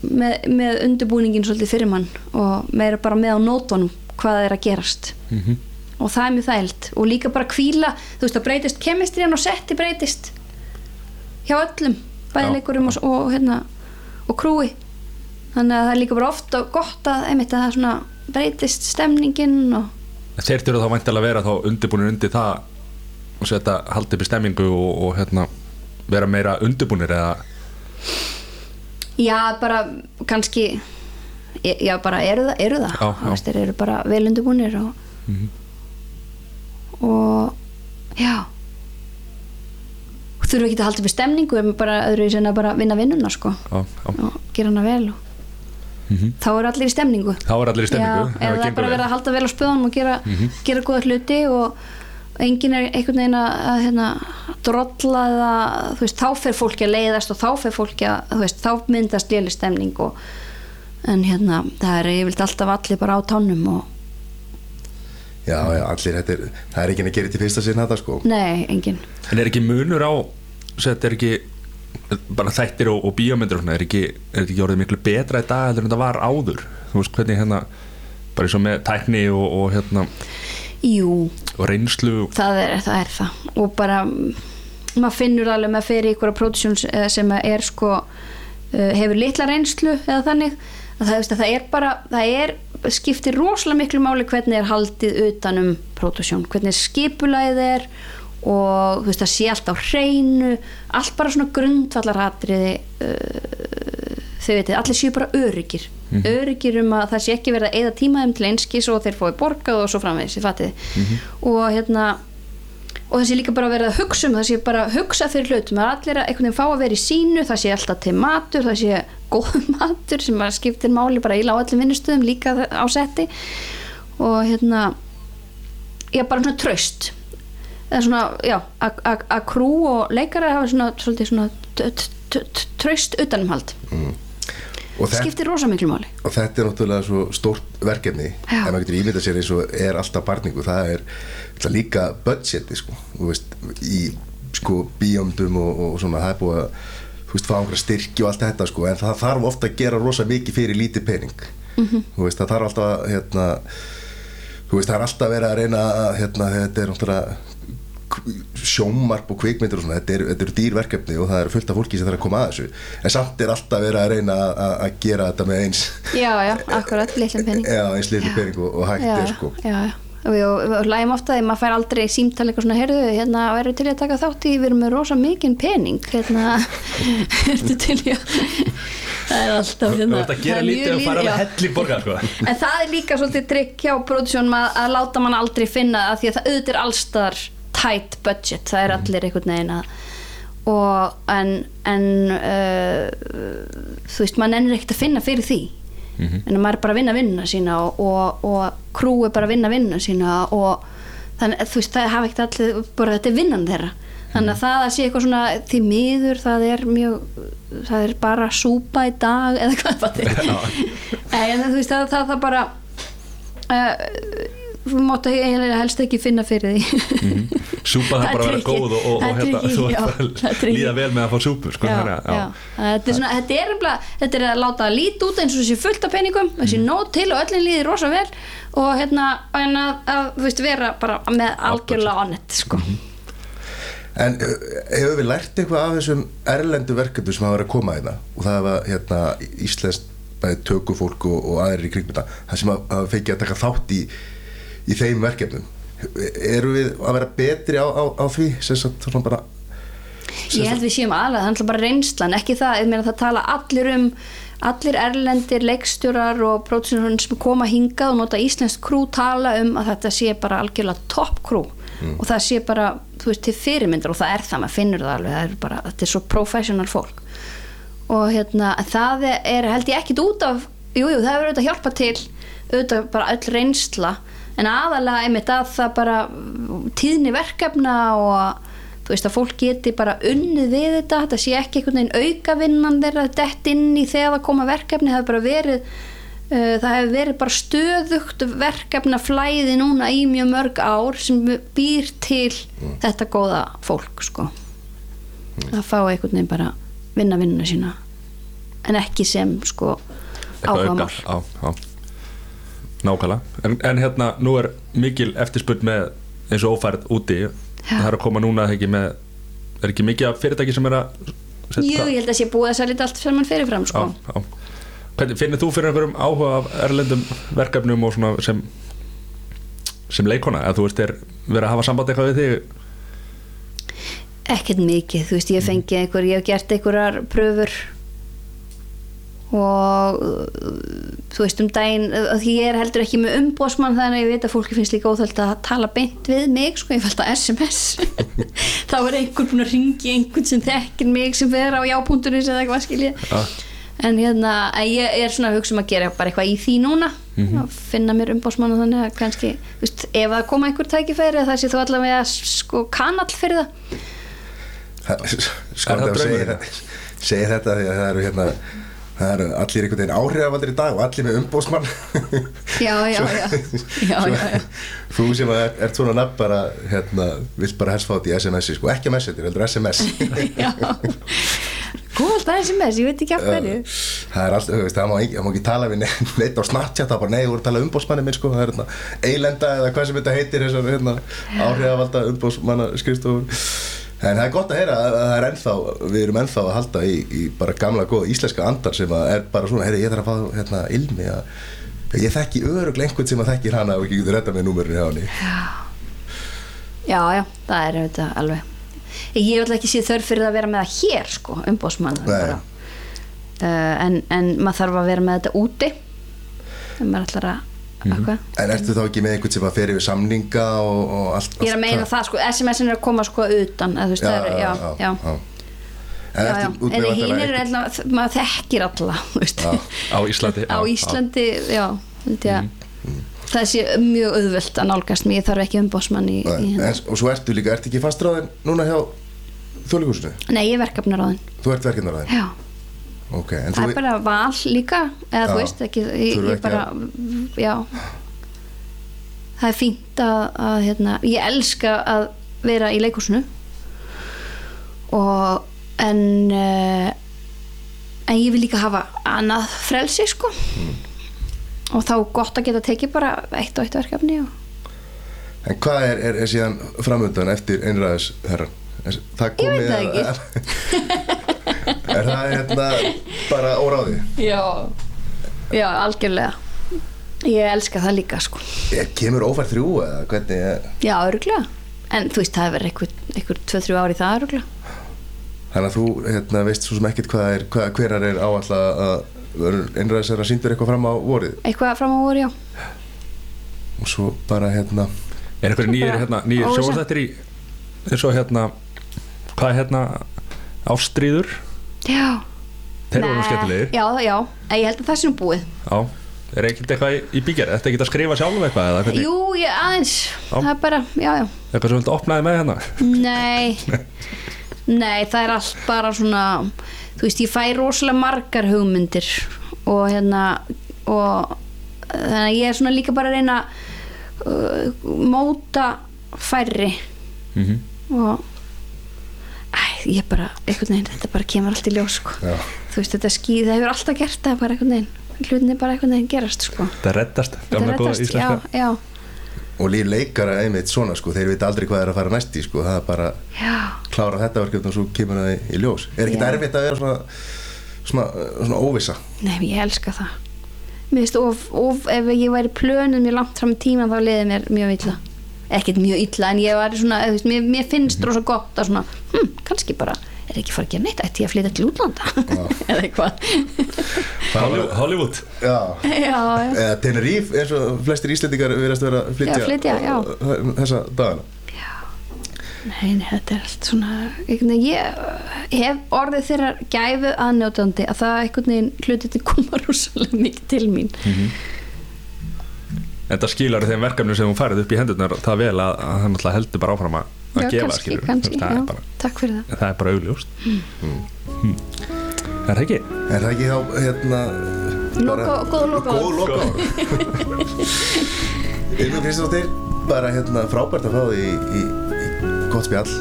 Með, með undirbúningin svolítið fyrir mann og meira bara með á nótunum hvað er að gerast. Mhm. og það er mjög þægilt og líka bara kvíla þú veist það breytist kemistriðan og setti breytist hjá öllum bæðileikurum og, og, hérna, og krúi. Þannig að það er líka bara ofta gott að, einmitt, að það breytist stemningin og Þeir þurfa þá væntalega að vera þá undirbúinir undir það og setja haldi upp í stemmingu og, og hérna vera meira undirbúinir eða já bara kannski já bara eru það, eru það. Já, já. Þeir eru bara vel undirbúnir og, og já og þurfa ekki að halda upp í stemningu en bara öðru í senna bara vinna vinnuna sko já, já. og gera hana vel og Mhm. þá eru allir í stemningu Þá er allir í stemmingu Já, ef eða bara verið að halda vel á spöðunum og gera, gera góða hluti og enginn er einhvern veginn að, hérna, drolla eða þú veist, þá fer fólki að leiðast og þá fer fólki að, þú veist, þá myndast léli stemning og en hérna, það er yfirleitt alltaf allir bara á tánum og Já, já, allir, þetta er, það er ekki að gera þetta í fyrsta sinna þetta sko. Nei, enginn. En er ekki munur á þetta er ekki bara þættir og, og bíómyndir og svona, er ekki, er ekki orðið miklu betra í dag heldur en þetta var áður? Þú veist hvernig hérna bara eins og með tækni og, og hérna Jú, og reynslu það er það, er það. og bara maður finnur alveg með fyrir ykkur produksjón sem er sko uh, hefur litla reynslu eða þannig að það, að það er bara það er, skiptir rosalega miklu máli hvernig er haldið utanum produksjón, hvernig skipulæðið er og þú veist það sé allt á hreinu allt bara svona grundvallaratriði uh, þau veitir, allir séu bara öryggir öryggir um að það sé ekki verið að eða tímaðum til einskis og þeir fói borgað og svo framvegis, ég fatið. Og hérna og það sé líka bara verið að hugsa um það sé bara að hugsa fyrir hlutum að allir að einhvern veginn fá að vera í sínu það sé alltaf til matur, það sé góð matur sem að skiptir máli bara í lágallum vinnustöðum líka á setti. Og hérna ég bara svona tröst eða svona, já, að- að að krú og leikara hafa svona svolítið svona t- t- t- traust utanumhald og, skiptir rosa miklu máli og þetta er náttúrulega svo stórt verkefni Já. ef maður getur ímyndað sér eins og er alltaf barningu það er það líka budgeti sko, veist, í sko bíómdum og, og svona það er búið að þú veist, fá einhverja styrki og allt þetta sko, en það þarf ofta að gera rosa mikið fyrir lítið pening Mhm. þú veist, það þarf alltaf hérna, þú veist, það er alltaf verið að reyna að hérna, þetta er náttúrulega sjómarp og kvikmyndir og svona, þetta eru er dýrverkefni og það eru fullt af fólki sem þarf að koma að þessu en samt er alltaf verið að reyna að- að að gera þetta með eins já, já, akkurat, litlum penning Já, eins Já. pening og, og hægt já, er sko já, já. og við, lægum ofta því maður fær aldrei símtal eitthvað svona heyrðu, hérna, verður til í að taka þátt í við erum með rosa mikinn pening hérna, ertu til í að það er alltaf hérna, ert að gera það er mjög lítið og fara já. með helli borgar sko. en það er líka svolítið trikk hjá produksjónum að, að láta mann aldrei finna að því að það auðvitað er allstar tight budget, það er allir einhvern veginn að og en, en uh, þú veist, maður nennir ekkert að finna fyrir því. En maður er bara að vinna vinnuna sína og, og, og krú er bara að vinna vinnuna sína og þannig þú veist, það hafa ekkert allir bara þetta er vinnan þeirra. Þannig að það að sé eitthvað svona því miður það er mjög það er bara súpa í dag eða hvað það er. En þú veist, það, það, það bara uh, þú eiginlega helst ekki finna fyrir því súpa það Það er bara að vera góð og, og, Það og hérna, þú já, ert það bara tricky. líða vel með að fá súpu sko, já, þannig að- já. Þetta, er svona, þetta, er umla, þetta er að láta það lít út eins og þessi fullt af peningum þessi Mhm. nót til og öllin líði rosa vel og hérna en að, að þú veist, vera bara með algjörlega onnett sko. Mhm. En uh, hefur við lært eitthvað af þessum erlendu verkefnum sem hafa verið að koma hérna og það hafa hérna íslenskt bæði tökufólk og, og aðrir í kringmynda það sem hafa hafa fengið að taka þátt í í þeim verkefnum. Eru við að vera betri á, á, á því? Sem svona bara ég held við séum aðlega, það er bara reynslan ekki það, ég meina það tala allir um allir erlendir leikstjórar og pródusjónar sem koma hingað og nota íslenskt krú tala um að þetta sé bara algjörlega topp krú og það sé bara, þú veist, til fyrirmyndar og það er það, maður finnur það alveg það er bara, þetta er svo professional fólk. Og hérna það er held ég ekkit út af jújú, jú, það hefur auðvitað hjálpað til auðvitað bara öll reynsla en aðalega einmitt að það bara tíðni verkefna og þú veist að fólk geti bara unnið við þetta þetta sé ekki einhvern veginn aukavinnan þeirra dett inn í þegar það koma verkefni það hefur bara verið uh, það hefur verið bara stöðugt verkefna flæði núna í mjög mörg ár sem býr til þetta góða fólk sko. Að fá einhvern veginn bara vinna vinnuna sína. En ekki sem sko eitthvað áhugamál auka á, á. Nákvæmlega en, en hérna nú er mikil eftirspurn með eins og ófærð úti það er að koma núna ekki með er ekki mikið af fyrirtæki sem er að setja Jú, það? ég held að sé búið að selja allt sem mann fyrirfram sko. já, já. Hvernig, finnir þú fyrir einhverjum áhuga af erlendum verkefnum og svona sem sem leikona, að þú veist er verið að hafa samband eitthvað við þig ekkert mikið, þú veist, ég hef fengið einhver, ég hef gert einhverjar pröfur og uh, þú veist um daginn uh, því ég er heldur ekki með umbósmann þannig að ég veit að fólki finnst líka óþöld að tala beint við mig, sko, ég fælt að SMS þá er einhver búin að ringi einhvern sem þekkir mig sem fer á jápunkturins eða eitthvað skilja Já. en hérna, ég er svona að hugsa um að gera bara eitthvað í því núna. Að finna mér umbósmann og þannig að kannski þú veist, ef það koma einhver tækifæri það sé þú allavega sko kanall fyrir það. Sko Er segir, draumurinn? segir þetta því að það eru hérna það eru allir einhvern veginn áhrifavaldir í dag og allir með umbósmann já, já, já, já, já, þú sem er, ert svona nafn bara hérna, vilt bara helst fá þetta í SMS-i sko, ekki messenger, heldur SMS Já, góð það er þess, ég veit ekki af hverju. Það er alltaf, það má ekki, það má ekki tala við neitt, á Snapchat, það er bara, nei, þú voru að tala umbósmanni minn, sko, það er hérna, eilenda eða hvað sem þetta heitir, hérna, áhrifavalda umbósmanna skrifstofur en það er gott að heyra að að það er ennþá við erum ennþá að halda í, í bara gamla góða íslenska andar sem að er bara svona, heyri, ég þarf að fá, hérna, ilmi að ég þekki öruglega einhvern sem að þekkir hana og ekki getur redda með númerinu hjá henni. Já, já, það er þetta alveg. Ég hef alltaf ekki séð þörf fyrir að vera með það hér sko, umbósmann Nei. uh, en, en maður þarf að vera með þetta úti. En maður ætlar að mm en ertu þá ekki með einhvern sem að fer yfir samninga og, og allt Ég er að meina það? sko, SMS-in er að koma sko utan eða, þú veist, já, það er, já, já, já, En já, En með hinn er alltaf, maður þekkir alla þú veist. Já. á Íslandi á Íslandi, já, held ég. Að það sé mjög auðvelt að nálgast mig, ég þarf ekki umbósmann í, í Nei, en, og svo ertu líka, ertu ekki fastráðin núna hjá þjóðleikúsinu? Nei, ég er verkefnaráðin Þú ert verkefnaráðin? Já, Ok, en það er bara val líka eða Já, þú veist ekki, ég, ég ekki bara já. Það er fínt að, að hérna, ég elska að vera í leikúsinu og en uh, en ég vil líka hafa annað frelsi sko. Mm. og þá gott að geta tekið bara eitt og eitt verkefni og En hvað er, er, er síðan framöndan eftir einræðis herran? Er, það Ég veit komið það að- Er það hérna bara óráði? já, já, algjörlega. Ég elska það líka sko. Er, kemur ófært þrjú eða hvernig er, já, öruglega en þú veist, það hefur einhver, einhver 2-3 ári það öruglega Þannig að þú hérna, veist svo sem ekkert hvað er, hvað, hverjar er áall að einræðis herran síndur eitthvað fram á vorið? Eitthvað fram á voru, já. Og svo bara hérna er einhverju nýjir, hérna, nýjir Óvissa. sjónastættir í eins og hérna hvað er hérna ástríður Já. Þeir voru nú skemmtilegir. Já, já, en ég held að það sé nú búið. Já, er ekkert eitthvað í, í bígerð? Þetta ekki að skrifa sjálf eitthvað eða hvernig, Jú, ég aðeins. Já. Það er bara, já, já. Eitthvað sem viltu opnaði með hérna? Nei. Nei, það er allt bara svona Þú veist, ég fæ rosalega margar hugmyndir og hérna og þannig að ég er svona líka bara að reyna uh, móta færri. Mm og ég bara, einhvern veginn, þetta bara kemur allt í ljós sko. Já. þú veist, þetta skýð, það hefur alltaf gert það bara einhvern veginn, hlutinni bara einhvern veginn gerast sko. þetta reddast, gamla góða íslenska. já, já, og líf leikara einmitt svona sko, þeir veit aldrei hvað er að fara næst í sko, það er bara já, klára þetta verkefni og svo kemur það í, í ljós. Er ekkert erfitt að vera svona svona, svona óvissa? Nei, ég elska það. Mér finnst, of, of, ef ég væri plönum mjög langt fram í tíman þá liði mér mjög illa ekkert mjög illa, en ég var svona þú veist, mér, mér finnst rosa gott að svona hm, kannski bara, er ekki fara að gera neitt ætti ég að flytja til útlanda? Eða eitthvað. Hollywood, Hollywood. já. Já, já. Eða Tenerife eins og flestir Íslendingar verðast vera að flytja, Já, flytja, já. þessa dagana. Nei, nei, þetta er allt svona ég hef orðið þeirra gæfu aðnjótandi að það einhvern veginn hluti til koma rosalega mikið til mín En það skilar þeim verkefni sem hún farið upp í hendurnar það vel að, að hann alltaf heldur bara áfram að, að Já, gefa kannski, skilur kannski, það, já, er bara, takk fyrir það. Það er bara augljóst. Mm. Er það ekki? Er það ekki þá hérna Loka, góð loka Góð loka Ylvi Kristjánsdóttir bara hérna frábært að fá því í, í, í gott spjall.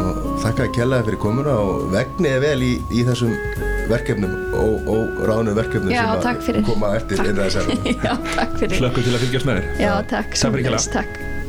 Og þakka að kella fyrir komuna og vegniði vel í, í þessum verkefnum og, og ráðnum verkefnum Já, sem fyrir. koma eftir Takk. innan þessari. Já, takk fyrir. Slökkum til að fylgjast með þér. Já, takk, Takk fyrir kella takk